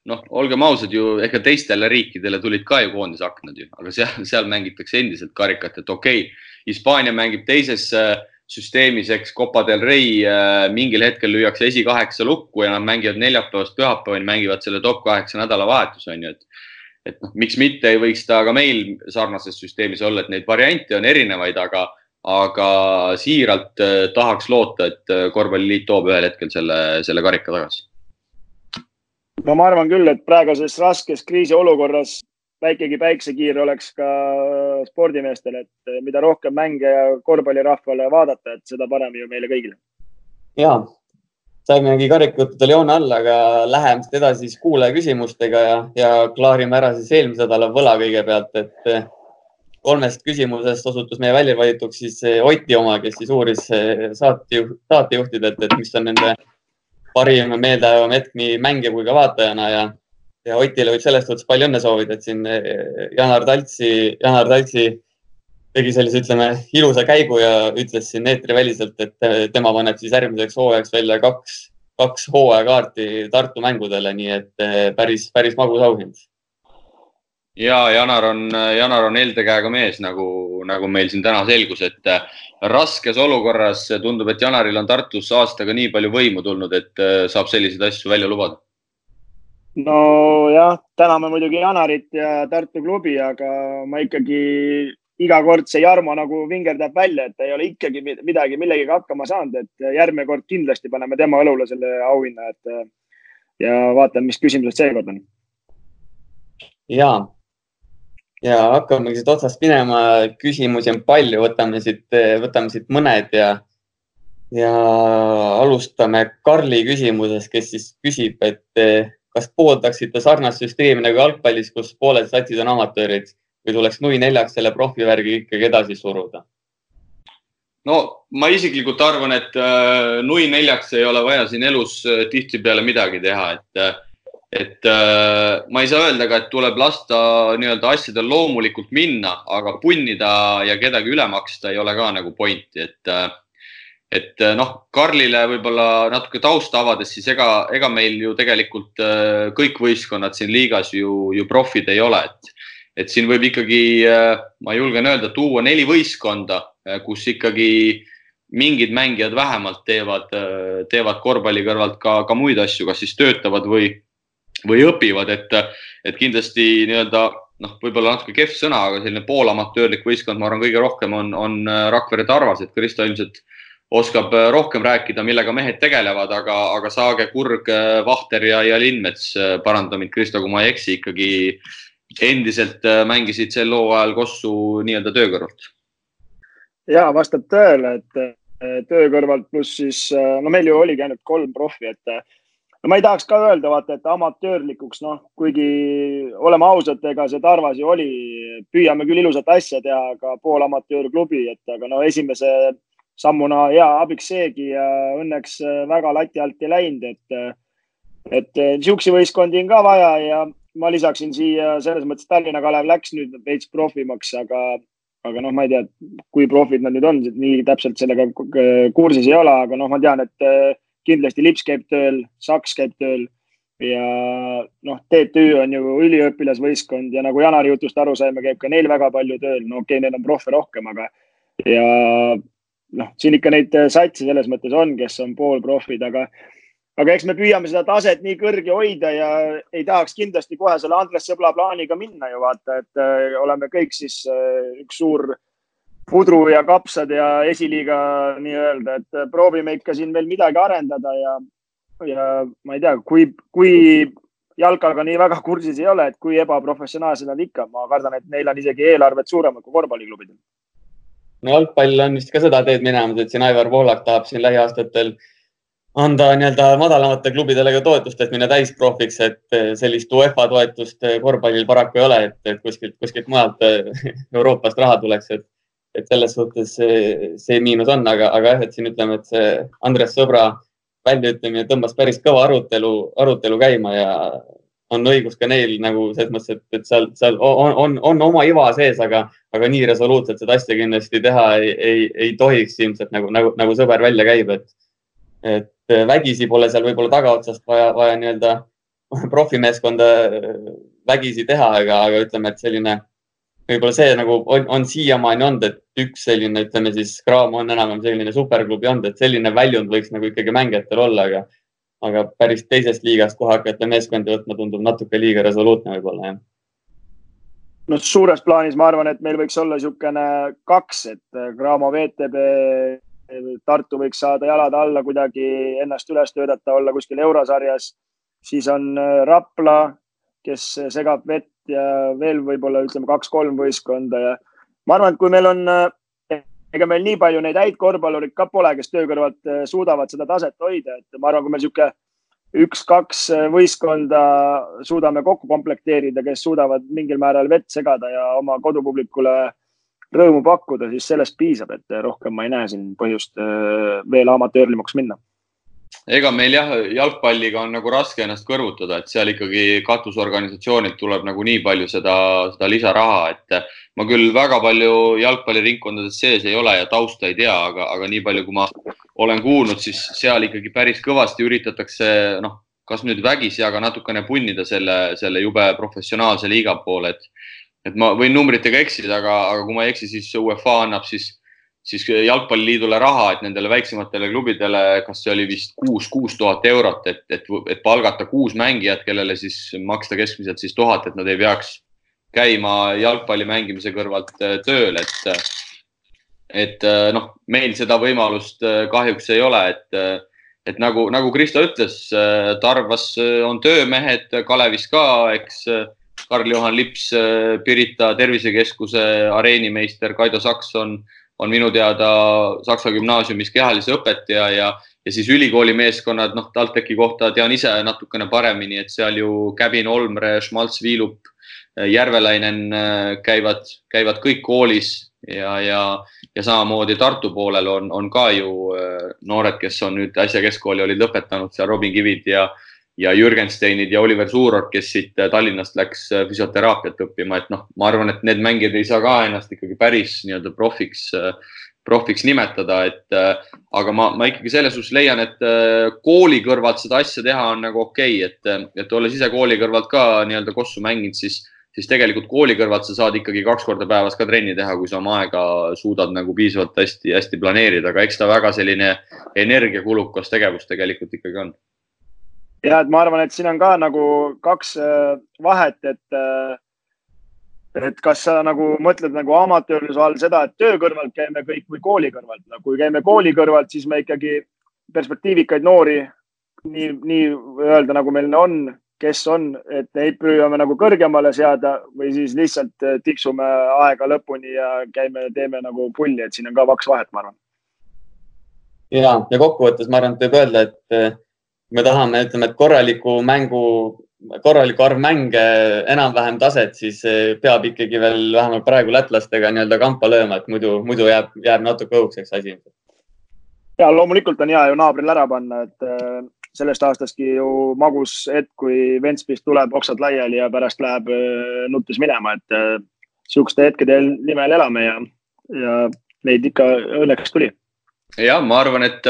noh, olgem ausad ju, ega teistele riikidele tulid ka ju koondise aknad ju, aga seal, seal mängitakse endiselt karikat, et okei okay,, Hispaania mängib teises äh, süsteemis, eks Copa del Rey äh, mingil hetkel lüüakse esikaheksa lukku ja nad mängivad neljapäevast pühapäevani, mängivad selle top kaheksa nädalavahetuse on ju, et et noh, miks mitte ei võiks ta ka meil sarnases süsteemis olla, et neid variante on erinevaid, aga, aga siiralt äh, tahaks loota, et korvpalliliit toob ühel hetkel selle, selle karika tagasi. No ma arvan küll, et praeguses raskes kriisiolukorras väikegi päiksekiir oleks ka spordimeestel, et mida rohkem mänge ja korvpallirahvale vaadata, et seda parem ju meile kõigile. ja, saimegi karikajuttudel joone alla, aga läheme siit edasi siis kuulaja küsimustega ja, ja klaarime ära siis eelmise nädala võla kõigepealt, et eh, kolmest küsimusest osutus meie välja valituks siis eh, Oti oma, kes siis uuris eh, saatejuht, saatejuhtidelt, et mis on nende parim meeldejäävam hetk nii mängija kui ka vaatajana ja ja Otile võib selles suhtes palju õnne soovida, et siin eh, Janar Taltsi, Janar Taltsi tegi sellise, ütleme, ilusa käigu ja ütles siin eetriväliselt, et tema paneb siis järgmiseks hooajaks välja kaks, kaks hooajakaarti Tartu mängudele, nii et eh, päris, päris magus auhind. Ja Janar on, Janar on helde käega mees, nagu, nagu meil siin täna selgus, et raskes olukorras tundub, et Janaril on Tartus aastaga nii palju võimu tulnud, et saab selliseid asju välja lubada nojah, täname muidugi Janarit ja Tartu klubi, aga ma ikkagi iga kord see Jarmo nagu vingerdab välja, et ta ei ole ikkagi midagi millegagi hakkama saanud, et järgmine kord kindlasti paneme tema õlule selle auhinna, et ja vaatame, mis küsimused seekord on. ja, ja hakkamegi siit otsast minema, küsimusi on palju, võtame siit, võtame siit mõned ja ja alustame Karli küsimusest, kes siis küsib, et kas pooldaksite sarnast süsteemi nagu jalgpallis, kus pooled satsid on amatöörid või tuleks nui neljaks selle profivärgi ikkagi edasi suruda? no ma isiklikult arvan, et äh, nui neljaks ei ole vaja siin elus äh, tihtipeale midagi teha, et äh, et äh, ma ei saa öelda ka, et tuleb lasta nii-öelda asjadel loomulikult minna, aga punnida ja kedagi üle maksta ei ole ka nagu pointi, et äh, et eh, noh, Karlile võib-olla natuke tausta avades, siis ega, ega meil ju tegelikult eh, kõik võistkonnad siin liigas ju, ju profid ei ole, et, et siin võib ikkagi, eh, ma julgen öelda, tuua neli võistkonda, kus ikkagi mingid mängijad vähemalt teevad, teevad korvpalli kõrvalt ka, ka muid asju, kas siis töötavad või, või õpivad, et, et kindlasti nii-öelda noh, võib-olla natuke kehv sõna, aga selline poolamatöörlik võistkond, ma arvan, kõige rohkem on, on Rakvere Tarvas, et Kristo ilmselt oskab äh, rohkem rääkida, millega mehed tegelevad, aga, aga Saage, Kurg, äh, Vahter ja, ja Lindmets, äh, paranda mind, Kristo, kui ma ei eksi, ikkagi endiselt mängisid sel hooajal Kossu nii-öelda töö kõrvalt. ja vastab tõele, et töö kõrvalt pluss siis, no meil ju oligi ainult kolm profi, et no ma ei tahaks ka öelda, vaata, et amatöörlikuks, noh, kuigi oleme ausad, ega see Tarvas ju oli, püüame küll ilusat asja teha, aga pool amatöörklubi, et aga no esimese sammuna hea abiks seegi ja õnneks äh, väga lati alt ei läinud, et, äh, et äh, niisuguseid võistkondi on ka vaja ja ma lisaksin siia selles mõttes Tallinna Kalev läks nüüd veits profimaks, aga, aga noh, ma ei tea, kui profid nad nüüd on, nii täpselt sellega kursis ei ole, aga noh, ma tean, et kindlasti Lips käib tööl, Saks käib tööl ja noh, TTÜ on ju üliõpilasvõistkond ja nagu Janari jutust aru saime, käib ka neil väga palju tööl, no okei okay,, neil on profe rohkem, aga ja noh, siin ikka neid satse selles mõttes on, kes on poolprofid, aga aga eks me püüame seda taset nii kõrge hoida ja ei tahaks kindlasti kohe selle Andres Sõbla plaaniga minna ju vaata, et äh, oleme kõik siis äh, üks suur pudru ja kapsad ja esiliiga nii-öelda, et äh, proovime ikka siin veel midagi arendada ja, ja ma ei tea, kui, kui jalkaga nii väga kursis ei ole, et kui ebaprofessionaalsed nad ikka, ma kardan, et neil on isegi eelarved suuremad kui korvpalliklubidel. no jalgpall on vist ka seda teed minemas, et siin Aivar Poolak tahab siin lähiaastatel anda nii-öelda madalamatele klubidele ka toetust, et minna täisprofiks, et eh, sellist UEFA toetust eh, korvpallil paraku ei ole, et, kuskilt, kuskilt mujalt Euroopast raha tuleks, et, et selles suhtes see, see miinus on, aga, aga jah, et siin ütleme, et see Andres Sõbra väljaütlemine tõmbas päris kõva arutelu, arutelu käima ja on õigus ka neil nagu selles mõttes, et, et seal, seal on, on, on oma iva sees, aga, aga nii resoluutselt seda asja kindlasti teha ei, ei, ei tohiks ilmselt nagu, nagu, nagu sõber välja käib, et, et vägisi pole seal võib-olla tagaotsast vaja, vaja nii-öelda profimeeskonda vägisi teha, aga, aga ütleme, et selline võib-olla see nagu on, on siiamaani olnud, et üks selline, ütleme siis, Graamo on enam-vähem selline superklubi olnud, et selline väljund võiks nagu ikkagi mängijatel olla, aga, aga päris teisest liigast kohe hakata meeskondi võtma tundub natuke liiga resoluutne võib-olla, jah no suures plaanis ma arvan, et meil võiks olla niisugune kaks, et Graamo VTB Tartu võiks saada jalad alla kuidagi ennast üles töötada, olla kuskil eurosarjas. siis on äh, Rapla, kes segab vett ja veel võib-olla ütleme kaks-kolm võistkonda ja ma arvan, et kui meil on, äh, ega meil nii palju neid häid korvpallureid ka pole, kes töö kõrvalt äh, suudavad seda taset hoida, et ma arvan, kui meil niisugune üks-kaks võistkonda suudame kokku komplekteerida, kes suudavad mingil määral vett segada ja oma kodupublikule rõõmu pakkuda, siis sellest piisab, et rohkem ma ei näe siin põhjust veel amatöörlimuks minna ega meil jah, jalgpalliga on nagu raske ennast kõrvutada, et seal ikkagi katusorganisatsioonilt tuleb nagu nii palju seda, seda lisaraha, et ma küll väga palju jalgpalliringkondades sees ei ole ja tausta ei tea, aga, aga nii palju, kui ma olen kuulnud, siis seal ikkagi päris kõvasti üritatakse, noh, kas nüüd vägisi, aga natukene punnida selle, selle jube professionaalse liiga poole, et et ma võin numbritega eksida, aga, aga kui ma ei eksi, siis UEFA annab siis, siis jalgpalliliidule raha, et nendele väiksematele klubidele, kas see oli vist kuus, kuus tuhat eurot, et, et, et palgata kuus mängijat, kellele siis maksta keskmiselt siis tuhat, et nad ei peaks käima jalgpalli mängimise kõrvalt äh, tööl, et, et äh, noh, meil seda võimalust äh, kahjuks ei ole, et, et nagu, nagu Kristo ütles, Tarvas on töömehed, Kalevis ka, eks Karl-Juhan Lips, Pirita tervisekeskuse areenimeister Kaido Saks on, on minu teada Saksa gümnaasiumis kehalise õpetaja ja, ja siis ülikooli meeskonnad, noh, TalTechi kohta tean ise natukene paremini, et seal ju Käbin, Olmre, Schmalz, Viilup, äh, Järvelainen äh, käivad, käivad kõik koolis ja, ja, ja samamoodi Tartu poolel on, on ka ju noored, kes on nüüd äsja keskkooli olid lõpetanud seal Robin Kivid ja ja Jürgensteinid ja Oliver Suurorg, kes siit äh, Tallinnast läks äh, füsioteraapiat õppima, et noh, ma arvan, et need mängijad ei saa ka ennast ikkagi päris nii-öelda profiks, äh, profiks nimetada, et aga ma, ma ikkagi selles suhtes leian, et kooli kõrvalt seda asja teha on nagu okei okay,, et, et olles ise kooli kõrvalt ka nii-öelda kossu mänginud, siis, siis tegelikult kooli kõrvalt sa saad ikkagi kaks korda päevas ka trenni teha, kui sa oma aega suudad nagu piisavalt hästi-hästi planeerida, aga eks ta väga selline energiakulukas tegevus tegelikult ikkagi on ja et ma arvan, et siin on ka nagu kaks äh, vahet, et, äh, et kas sa nagu mõtled nagu amatöörluse all seda, et töö kõrvalt käime kõik või kooli kõrvalt no,. kui käime kooli kõrvalt, siis me ikkagi perspektiivikaid noori nii, nii öelda, nagu meil on, kes on, et neid püüame nagu kõrgemale seada või siis lihtsalt äh, tiksume aega lõpuni ja käime, teeme nagu pulli, et siin on ka kaks vahet, ma arvan. ja, ja kokkuvõttes ma arvan, et võib öelda, et me tahame, ütleme, et korraliku mängu, korraliku arv mänge, enam-vähem taset, siis eh, peab ikkagi veel vähemalt praegu lätlastega nii-öelda kampa lööma, et muidu, muidu jääb, jääb natuke õhukeseks asi. ja loomulikult on hea ju naabril ära panna, et eh, sellest aastastki ju magus hetk, kui Ventspils tuleb oksad laiali ja pärast läheb eh, nuttes minema, et sihukeste hetkede nimel elame ja, ja neid ikka õnneks tuli. jah, ma arvan, et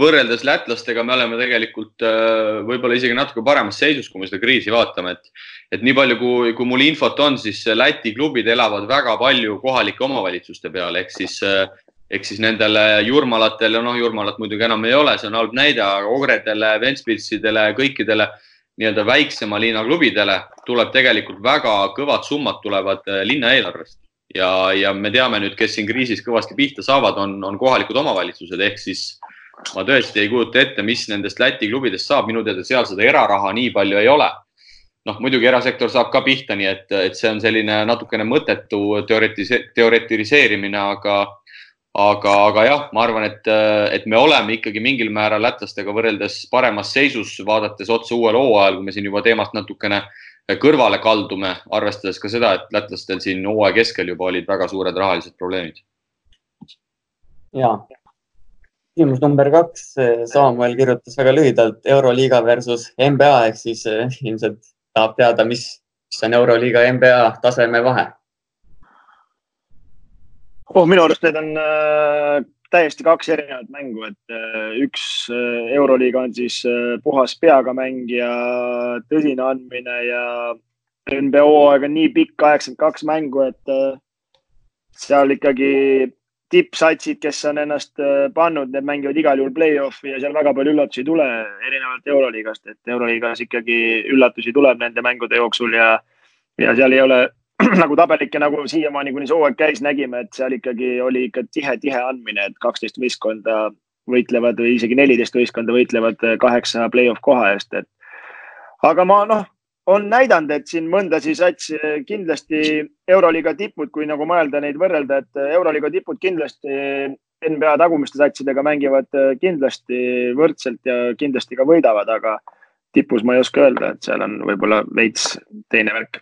võrreldes lätlastega me oleme tegelikult äh, võib-olla isegi natuke paremas seisus, kui me seda kriisi vaatame, et, et nii palju, kui, kui mul infot on, siis Läti klubid elavad väga palju kohalike omavalitsuste peal, ehk siis, äh, ehk siis nendele Jurmalatele, noh, Jurmalat muidugi enam ei ole, see on halb näide, aga Ogredele, Ventspilsidele, kõikidele nii-öelda väiksema linna klubidele tuleb tegelikult väga kõvad summad tulevad äh, linna eelarvest ja, ja me teame nüüd, kes siin kriisis kõvasti pihta saavad, on, on kohalikud omavalitsused ehk siis ma tõesti ei kujuta ette, mis nendest Läti klubidest saab, minu teada seal seda eraraha nii palju ei ole. noh, muidugi erasektor saab ka pihta, nii et, et see on selline natukene mõttetu teoretise, teoretiseerimine, aga, aga, aga jah, ma arvan, et, et me oleme ikkagi mingil määral lätlastega võrreldes paremas seisus, vaadates otsa uuele hooajal, kui me siin juba teemast natukene kõrvale kaldume, arvestades ka seda, et lätlastel siin hooaja keskel juba olid väga suured rahalised probleemid. ja küsimus number kaks, Samuel kirjutas väga lühidalt Euroliiga versus NBA ehk siis eh, ilmselt tahab teada, mis, mis on Euroliiga ja NBA taseme vahe. oh, minu arust need on äh, täiesti kaks erinevat mängu, et äh, üks äh, Euroliiga on siis äh, puhas peaga mäng ja tõsine andmine ja NBA hooaeg on nii pikk, kaheksakümmend kaks mängu, et äh, seal ikkagi tippsatsid, kes on ennast äh, pannud, need mängivad igal juhul play-off'i ja seal väga palju üllatusi ei tule, erinevalt Euroliigast, et Euroliigas ikkagi üllatusi tuleb nende mängude jooksul ja, ja seal ei ole nagu tabelike, nagu siiamaani, kuni see hooaeg käis, nägime, et seal ikkagi oli ikka tihe, tihe andmine, et kaksteist võistkonda võitlevad või isegi neliteist võistkonda võitlevad äh, kaheksa play-off koha eest, et aga ma noh, on näidanud, et siin mõndasi satsi kindlasti Euroliiga tipud, kui nagu mõelda neid võrrelda, et Euroliiga tipud kindlasti NBA tagumiste satsidega mängivad kindlasti võrdselt ja kindlasti ka võidavad, aga tipus ma ei oska öelda, et seal on võib-olla veits teine värk.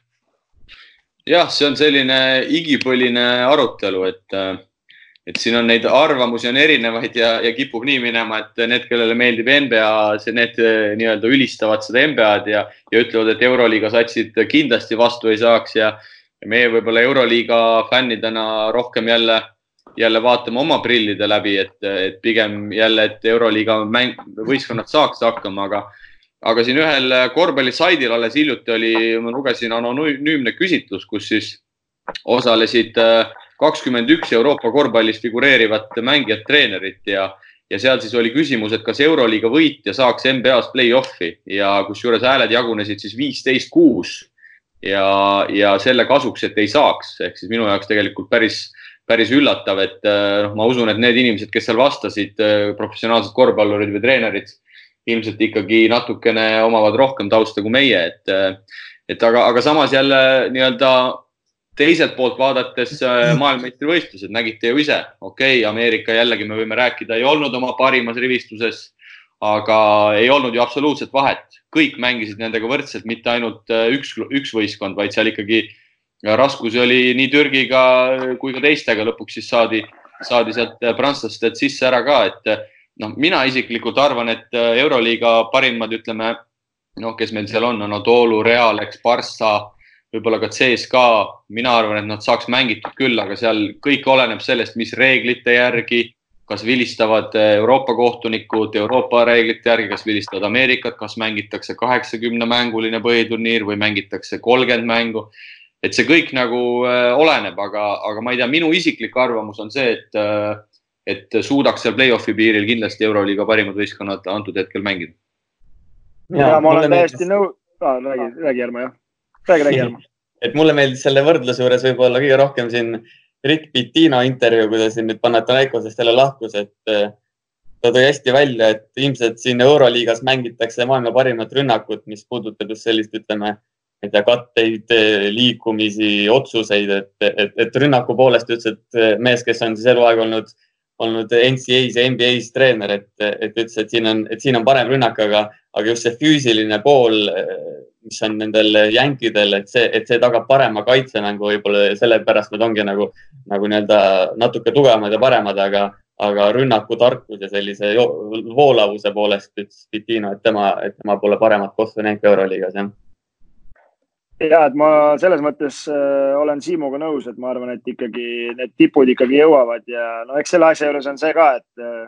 jah, see on selline igipõline arutelu, et et siin on neid arvamusi on erinevaid ja, ja kipub nii minema, et need, kellele meeldib NBA, need eh, nii-öelda ülistavad seda NBA-d ja, ja ütlevad, et Euroliiga satsid kindlasti vastu ei saaks ja, ja meie võib-olla Euroliiga fännidena rohkem jälle, jälle vaatame oma prillide läbi, et, et pigem jälle, et Euroliiga mäng, võistkonnad saaks hakkama, aga aga siin ühel korvpallisaidil alles hiljuti oli, ma lugesin anonüümne küsitlus, kus siis osalesid äh, kakskümmend üks Euroopa korvpallis figureerivat mängijat, treenerit ja, ja seal siis oli küsimus, et kas Euroliiga võitja saaks NBA-s play-off'i ja kusjuures hääled jagunesid siis viisteist, kuus ja, ja selle kasuks, et ei saaks, ehk siis minu jaoks tegelikult päris, päris üllatav, et noh, ma usun, et need inimesed, kes seal vastasid, professionaalsed korvpallurid või treenerid, ilmselt ikkagi natukene omavad rohkem tausta kui meie, et, et aga, aga samas jälle nii-öelda teiselt poolt vaadates äh, maailmameistrivõistlused, nägite ju ise, okei okay,, Ameerika jällegi me võime rääkida, ei olnud oma parimas rivistuses, aga ei olnud ju absoluutset vahet, kõik mängisid nendega võrdselt, mitte ainult äh, üks, üks võistkond, vaid seal ikkagi raskusi oli nii Türgiga kui ka teistega, lõpuks siis saadi, saadi sealt prantslastelt sisse ära ka, et noh, mina isiklikult arvan, et Euroliiga parimad, ütleme noh, kes meil seal on, Anatolu, Real, eks, Barca võib-olla ka CSKA, mina arvan, et nad saaks mängitud küll, aga seal kõik oleneb sellest, mis reeglite järgi, kas vilistavad Euroopa kohtunikud Euroopa reeglite järgi, kas vilistavad Ameerikat, kas mängitakse kaheksakümne mänguline põhiturniir või mängitakse kolmkümmend mängu. et see kõik nagu äh, oleneb, aga, aga ma ei tea, minu isiklik arvamus on see, et, äh, et suudaks seal play-off'i piiril kindlasti Euroliiga parimad võistkonnad antud hetkel mängida. ja, ma olen täiesti nõus räägi, räägi Järmo jah räägi, räägi Helmo. et mulle meeldis selle võrdluse juures võib-olla kõige rohkem siin Rick Pitino intervjuu, kui ta siin nüüd Panathinaikosest jälle lahkus, et äh, ta tõi hästi välja, et ilmselt siin Euroliigas mängitakse maailma parimat rünnakut, mis puudutab just sellist, ütleme, ma ei tea, katteid, liikumisi, otsuseid, et, et, et rünnaku poolest ütles, et äh, mees, kes on siis eluaeg olnud, olnud NCAA-s ja NBA-s treener, et, et ütles, et siin on, et siin on parem rünnak, aga, aga just see füüsiline pool mis on nendel jänkidel, et see, et see tagab parema kaitsemängu võib-olla ja sellepärast nad ongi nagu, nagu nii-öelda natuke tugevamad ja paremad, aga, aga rünnakutarkus ja sellise voolavuse poolest ütles Pitino, et tema, et tema pole paremat kohta näinud ka Euroliigas, jah. Ja et ma selles mõttes äh, olen Siimuga nõus, et ma arvan, et ikkagi need tipud ikkagi jõuavad ja no eks selle asja juures on see ka, et äh,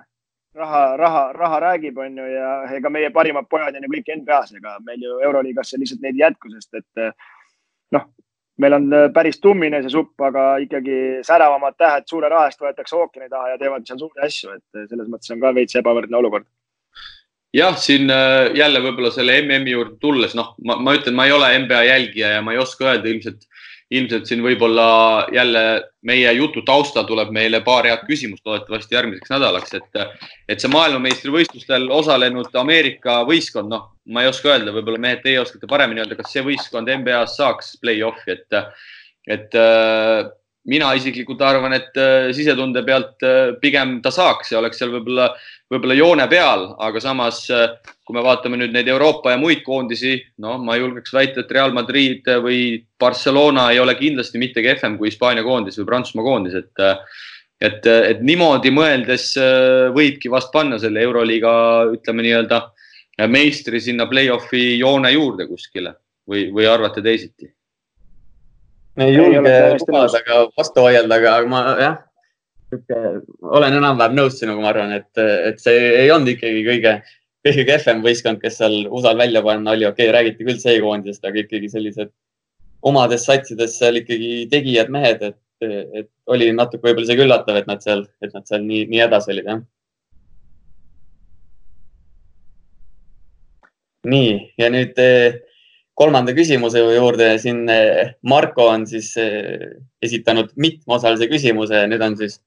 raha, raha, raha räägib, on ju, ja ega meie parimad pojad on ju kõik NBA-s, ega meil ju Euroliigasse lihtsalt neid ei jätku, sest et noh, meil on päris tummine see supp, aga ikkagi säravamad tähed suure raha eest võetakse ookeani taha ja teevad seal suuri asju, et selles mõttes on ka veits ebavõrdne olukord. Jah, siin jälle võib-olla selle MM-i juurde tulles, noh, ma ütlen, ma ei ole NBA jälgija ja ma ei oska öelda ilmselt ilmselt siin võib-olla jälle meie jutu taustal tuleb meile paar head küsimust loodetavasti järgmiseks nädalaks, et, et see maailmameistrivõistlustel osalenud Ameerika võistkond, noh, ma ei oska öelda, võib-olla mehed, teie oskate paremini öelda, kas see võistkond NBA-s saaks play-off'i, et, et mina isiklikult arvan, et äh, sisetunde pealt äh, pigem ta saaks ja oleks seal võib-olla võib-olla joone peal, aga samas, äh, kui me vaatame nüüd neid Euroopa ja muid koondisi, no ma julgeks väita, et Real Madrid või Barcelona ei ole kindlasti mitte kehvem kui Hispaania koondis või Prantsusmaa koondis, et et, et niimoodi mõeldes võibki vast panna selle Euroliiga, ütleme nii-öelda meistri sinna play-off'i joone juurde kuskile või, või arvate teisiti? Me ei julge lubada ega vastu vaielda, aga ma jah, olen enam-vähem nõus sinuga, ma arvan, et, et see ei olnud ikkagi kõige, kõige kehvem võistkond, kes seal USA-l välja panna oli. okei okay,, räägiti küll C-koondisest, aga ikkagi sellised omades satsides seal ikkagi tegijad mehed, et, et oli natuke võib-olla isegi üllatav, et nad seal, et nad seal nii, nii hädas olid, jah. nii, ja nüüd eh, kolmanda küsimuse juurde siin eh, Marko on siis eh, esitanud mitmeosalise küsimuse, nüüd on siis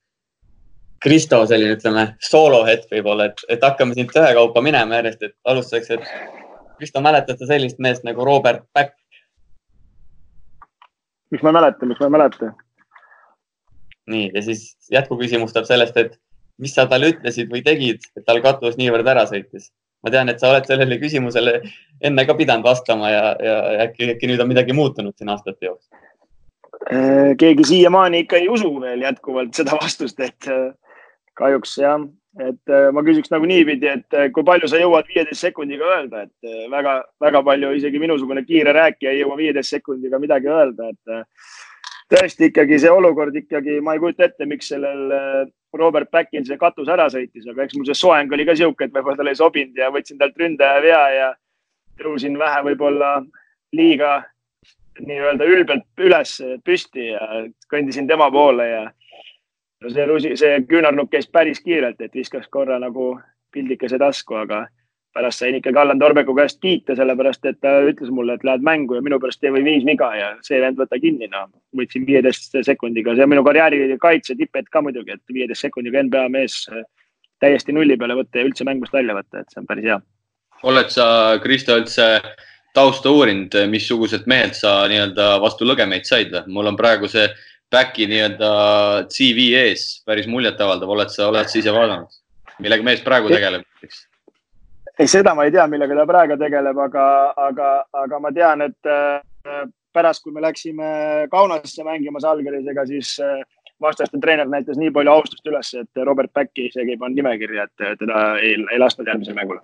Kristo selline, ütleme, soolohetk võib-olla, et, et hakkame siit ühekaupa minema järjest, et alustuseks, et Kristo, mäletad sa sellist meest nagu Robert Back? miks ma ei mäleta, miks ma ei mäleta? nii, ja siis jätkuküsimus tuleb sellest, et mis sa talle ütlesid või tegid, et tal katus niivõrd ära sõitis? Ma tean, et sa oled sellele küsimusele enne ka pidanud vastama ja, ja äkki, äkki nüüd on midagi muutunud siin aastate jooksul? Äh, keegi siiamaani ikka ei usu veel jätkuvalt seda vastust, et kahjuks jah, et äh, ma küsiks nagu niipidi, et äh, kui palju sa jõuad viieteist sekundiga öelda, et väga-väga äh, palju isegi minusugune kiire rääkija ei jõua viieteist sekundiga midagi öelda, et tõesti ikkagi see olukord ikkagi, ma ei kujuta ette, miks sellel Robert Backin see katus ära sõitis, aga eks mul see soeng oli ka sihuke, et võib-olla talle ei sobinud ja võtsin talt ründaja vea ja tõusin vähe võib-olla liiga nii-öelda ülbelt üles püsti ja kõndisin tema poole ja no see rusi, see küünarnukk käis päris kiirelt, et viskas korra nagu pildikese tasku, aga pärast sain ikkagi Allan Torbeku käest kiita, sellepärast et ta ütles mulle, et lähed mängu ja minu pärast tee või viis viga ja see vend võta kinni, noh. võtsin viieteist sekundiga, see on minu karjääri kaitse tipphetk ka muidugi, et viieteist sekundiga NBA mees täiesti nulli peale võtta ja üldse mängust välja võtta, et see on päris hea. oled sa, Kristo, üldse tausta uurinud, missugused mehed sa nii-öelda vastu lõgemeid said või? mul on praegu see back'i nii-öelda CV ees, päris muljetavaldav, oled sa, oled sa ise vaadanud, millega mees praegu tegeleb näiteks? Ei, seda ma ei tea, millega ta praegu tegeleb, aga, aga, aga ma tean, et äh, pärast, kui me läksime Kaunasse mängima Salgerisega, siis äh, vastaste treener näitas nii palju austust üles, et Robert Backi isegi ei pannud nimekirja, et teda ei, ei lastud järgmisele mängule.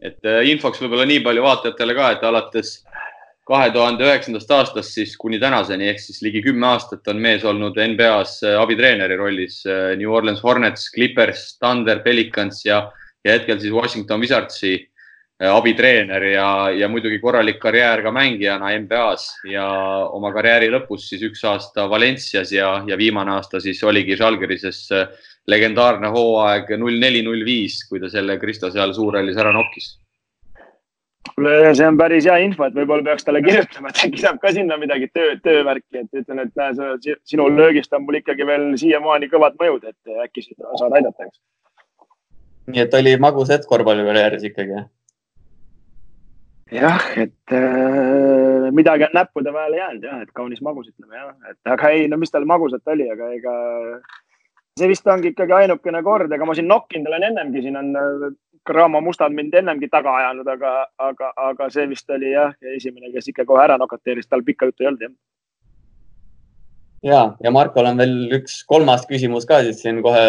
et äh, infoks võib-olla nii palju vaatajatele ka, et alates kahe tuhande üheksandast aastast siis kuni tänaseni ehk siis ligi kümme aastat on mees olnud NBA-s abitreeneri rollis New Orleans Hornets, Clippers, Thunder, Pelicans ja, ja hetkel siis Washington Wizardsi äh, abitreener ja, ja muidugi korralik karjäär ka mängijana NBA-s ja oma karjääri lõpus siis üks aasta Valencias ja, ja viimane aasta siis oligi Žalgirises legendaarne hooaeg null neli, null viis, kui ta selle Kristo seal suurhallis ära nokkis kuule, see on päris hea info, et võib-olla peaks talle kirjutama, et äkki saab ka sinna midagi töö, töövärki, et ütlen, et näe, sinu löögist on mul ikkagi veel siiamaani kõvad mõjud, et äkki saad aidata, eks. Nii et oli magus hetk korvpallikarjääris ikkagi? jah, et äh, midagi on näppude vahele jäänud jah, et kaunis magus, ütleme jah, et aga ei, no mis tal magusat oli, aga ega see vist ongi ikkagi ainukene kord, ega ma siin nokkinud olen ennemgi, siin on Graamo Mustad mind ennemgi taga ajanud, aga, aga, aga see vist oli jah, esimene, kes ikka kohe ära nokateeris, tal pikka juttu ei olnud jah. ja, ja Markol on veel üks kolmas küsimus ka siis siin kohe,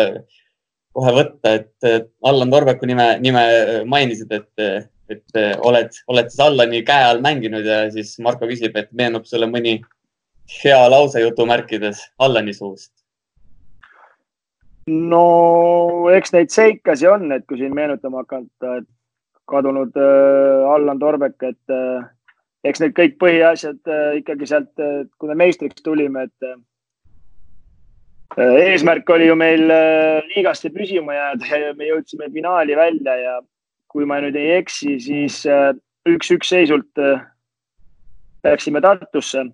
kohe võtta, et Allan Torbeku nime, nime mainisid, et, et oled, oled siis Allani käe all mänginud ja siis Marko küsib, et meenub sulle mõni hea lause jutumärkides Allani suust. No eks neid seikasi on, et kui siin meenutama hakata, et kadunud äh, Allan Torbek, et äh, eks need kõik põhiasjad äh, ikkagi sealt, kui me meistriks tulime, et äh, eesmärk oli ju meil äh, liigasse püsima jääda ja me jõudsime finaali välja ja kui ma nüüd ei eksi, siis äh, üks-üks seisult äh, läksime Tartusse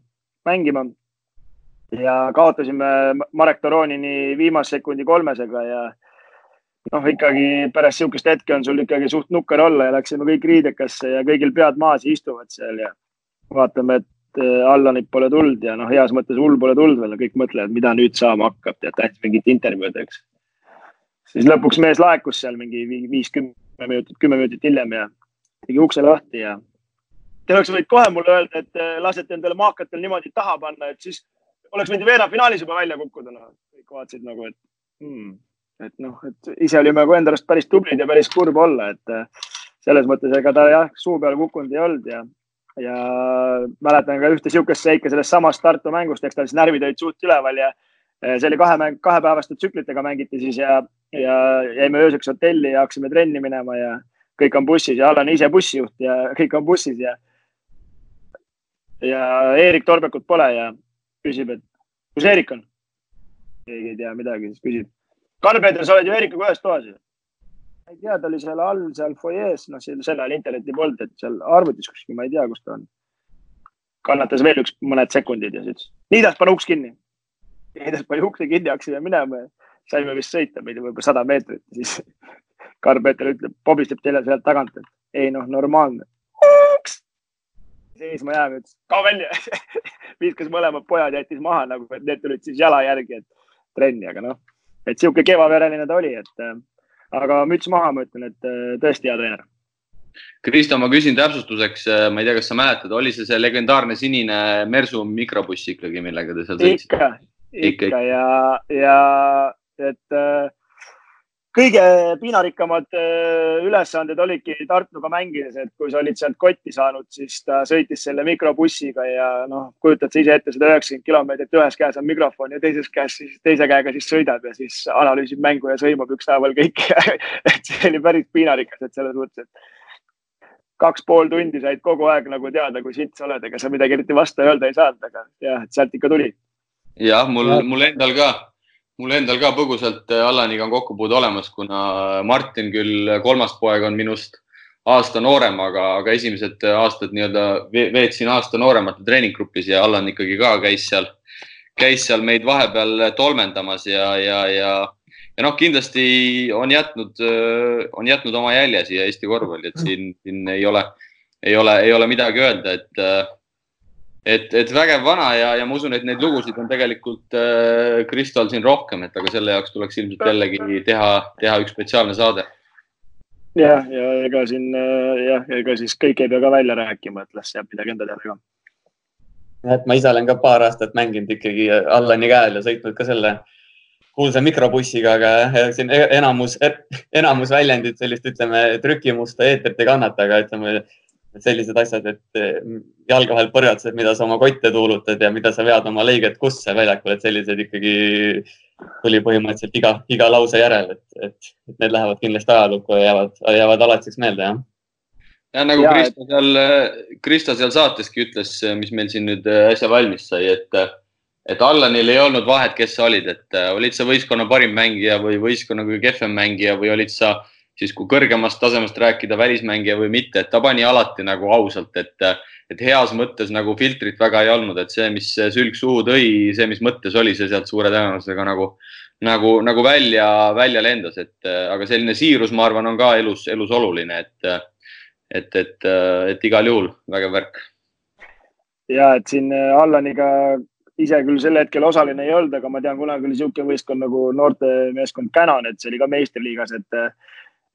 mängima ja kaotasime Marek Toronini viimase sekundi kolmesega ja noh, ikkagi pärast niisugust hetke on sul ikkagi suht nukker olla ja läksime kõik riidekasse ja kõigil pead maas istuvad seal ja vaatame, et äh, Allanit pole tulnud ja noh, heas mõttes hull pole tulnud veel, kõik mõtlevad, mida nüüd saama hakkab, tead, tahtis mingit intervjuud, eks. siis lõpuks mees laekus seal mingi viis, kümme minutit, kümme minutit hiljem ja tegi ukse lahti ja Te oleks võinud kohe mulle öelda, et äh, lasete endale maakatel niimoodi taha panna, et siis oleks võinud veerandfinaalis juba välja kukkuda no.. kõik vaatasid nagu, et hmm, et noh, et ise olime nagu enda arust päris tublid ja päris kurb olla, et äh, selles mõttes ega ta jah, suu peale kukkunud ei olnud ja, ja mäletan ka ühte sihukest seika sellest samast Tartu mängust, eks tal siis närvid olid suht üleval ja äh, see oli kahe kahepäevaste tsüklitega mängiti siis ja, ja jäime ööseks hotelli ja hakkasime trenni minema ja kõik on bussis ja Allan ise bussijuht ja kõik on bussis ja ja Eerik Torbekut pole ja küsib, et kus Eerik on? keegi ei tea midagi, siis küsib. Karl-Peeter, sa oled ju Eerikuga ühes toas ju? Ma ei tea, ta oli seal all, seal fuajees, noh, sel ajal internetti polnud, et seal arvutis kuskil, ma ei tea, kus ta on. kannatas veel üks mõned sekundid ja siis Niidas, pane uks kinni. Niidas pani ukse kinni, hakkasime minema ja saime vist sõita, ma ei tea, võib-olla sada meetrit, siis Karl-Peeter ütleb, pobistab teile sealt tagant, et ei noh, normaalne seisma jääma, ütles kao välja viskas mõlemad pojad, jättis maha nagu, et need tulid siis jala järgi, et trenni, aga noh, et sihuke kevavereline ta oli, et äh, aga müts maha, ma ütlen, et äh, tõesti hea treener. Kristo, ma küsin täpsustuseks, äh, ma ei tea, kas sa mäletad, oli see see legendaarne sinine Mersu mikrobuss ikkagi, millega te seal sõitsite? ikka, ikka, ikka ja, ja et äh, kõige piinarikkamad äh, ülesanded olidki Tartuga mängides, et kui sa olid sealt kotti saanud, siis ta sõitis selle mikrobussiga ja noh, kujutad sa ise ette seda üheksakümmend kilomeetrit, ühes käes on mikrofon ja teises käes siis teise käega siis sõidab ja siis analüüsib mängu ja sõimab ükshaaval kõiki et see oli päris piinarikas, et selles mõttes, et kaks pool tundi said kogu aeg nagu teada, kui sitt sa oled, ega sa midagi eriti vastu öelda ei saanud, aga jah, et sealt ikka tuli. jah, mul, mul endal ka mul endal ka põgusalt äh, Allaniga on kokkupuude olemas, kuna Martin küll, äh, kolmas poeg on minust aasta noorem, aga, aga esimesed äh, aastad nii-öelda veetsin aasta nooremate treeninggrupis ja Allan ikkagi ka käis seal, käis seal meid vahepeal tolmendamas ja, ja, ja, ja noh, kindlasti on jätnud, on jätnud oma jälje siia Eesti korvpalli, et siin, siin ei ole, ei ole, ei ole midagi öelda, et et, et vägev vana ja, ja ma usun, et neid lugusid on tegelikult äh, Kristol siin rohkem, et aga selle jaoks tuleks ilmselt jällegi teha, teha üks spetsiaalne saade. jah, ja ega siin äh, jah, ega siis kõik ei pea ka välja rääkima, et las jääb midagi enda teada ka. et ma ise olen ka paar aastat mänginud ikkagi Allani käel ja sõitnud ka selle kuulsa mikrobussiga, aga siin e-, enamus, enamus väljendit sellist, ütleme, trükimusta eetrit ei kannata, aga ütleme sellised asjad, et mm, jalge vahel põrgatused, mida sa oma kotte tuulutad ja mida sa vead oma lõiget kusse väljakul, et sellised ikkagi tuli põhimõtteliselt iga, iga lause järel, et, et, et need lähevad kindlasti ajalukku ja jäävad, jäävad alatiseks meelde, jah. ja nagu ja, Krista seal, Krista seal saateski ütles, mis meil siin nüüd äsja valmis sai, et, et Allanil ei olnud vahet, kes sa olid, et olid sa võistkonna parim mängija või võistkonna kõige kehvem mängija või olid sa siis kui kõrgemast tasemest rääkida välismängija või mitte, et ta pani alati nagu ausalt, et, et heas mõttes nagu filtrit väga ei olnud, et see, mis sülg suhu tõi, see, mis mõttes oli, see sealt suure tõenäosusega nagu, nagu, nagu välja, välja lendas, et aga selline siirus, ma arvan, on ka elus, elus oluline, et, et, et, et igal juhul vägev värk. ja et siin Allaniga ise küll sel hetkel osaline ei olnud, aga ma tean, kunagi oli niisugune võistkond nagu noortemeeskond Canon, et see oli ka meistriliigas, et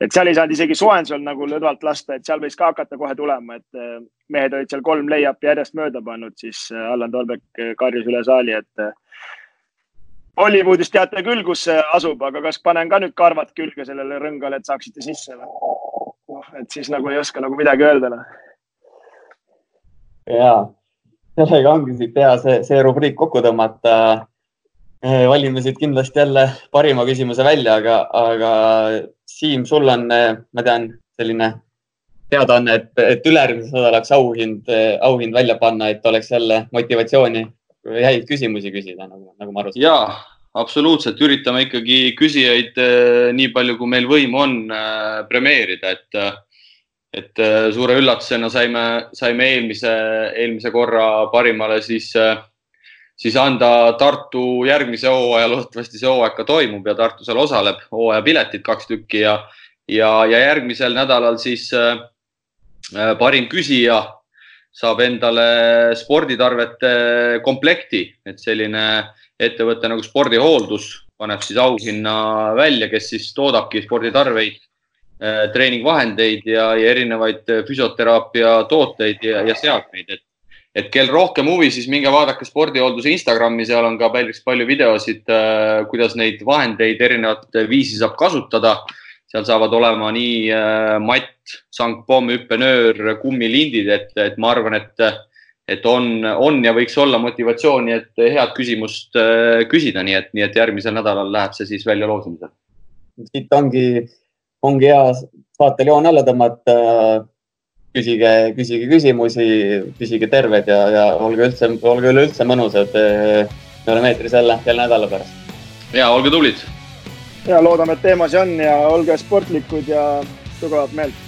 et seal ei saanud isegi soojendusel nagu lõdvalt lasta, et seal võis ka hakata kohe tulema, et äh, mehed olid seal kolm lay-up'i järjest mööda pannud, siis äh, Allan Tolbek äh, karjus üle saali, et Hollywoodis teate küll, kus see asub, aga kas panen ka nüüd karvad külge sellele rõngale, et saaksite sisse või? noh, et siis nagu ei oska nagu midagi öelda noh. ja, sellega ongi siit hea see, see rubriik kokku tõmmata valime siit kindlasti jälle parima küsimuse välja, aga, aga Siim, sul on, ma tean, selline teadaanne, et, et ülejärgmiseks nädalaks auhind, auhind välja panna, et oleks jälle motivatsiooni häid küsimusi küsida, nagu, nagu ma aru saan. ja, absoluutselt, üritame ikkagi küsijaid nii palju, kui meil võimu on, premeerida, et, et suure üllatusena saime, saime eelmise, eelmise korra parimale siis, siis anda Tartu järgmise hooaja, loodetavasti see hooaeg ka toimub ja Tartu seal osaleb, hooajapiletid kaks tükki ja, ja, ja järgmisel nädalal siis äh, Äh, parim küsija saab endale sporditarvete komplekti, et selline ettevõte nagu spordihooldus paneb siis auhinna välja, kes siis toodabki sporditarveid, äh, treeningvahendeid ja, ja erinevaid füsioteraapia tooteid ja, ja seadmeid, et et kel rohkem huvi, siis minge vaadake spordihoolduse Instagrami, seal on ka päris palju videosid, äh, kuidas neid vahendeid erinevat viisi saab kasutada seal saavad olema nii äh, matt, sangpomm, hüppenöör, kummilindid, et, et ma arvan, et, et on, on ja võiks olla motivatsiooni, et head küsimust äh, küsida, nii et, nii et järgmisel nädalal läheb see siis välja loosimisele. siit ongi, ongi hea saatel joon alla tõmmata. Küsige, küsige küsimusi, püsige terved ja, ja olge üldse, olge üleüldse mõnusad. me oleme eetris jälle, jälle nädala pärast. ja olge tublid ja loodame, et teema see on ja olge sportlikud ja tugevat meelt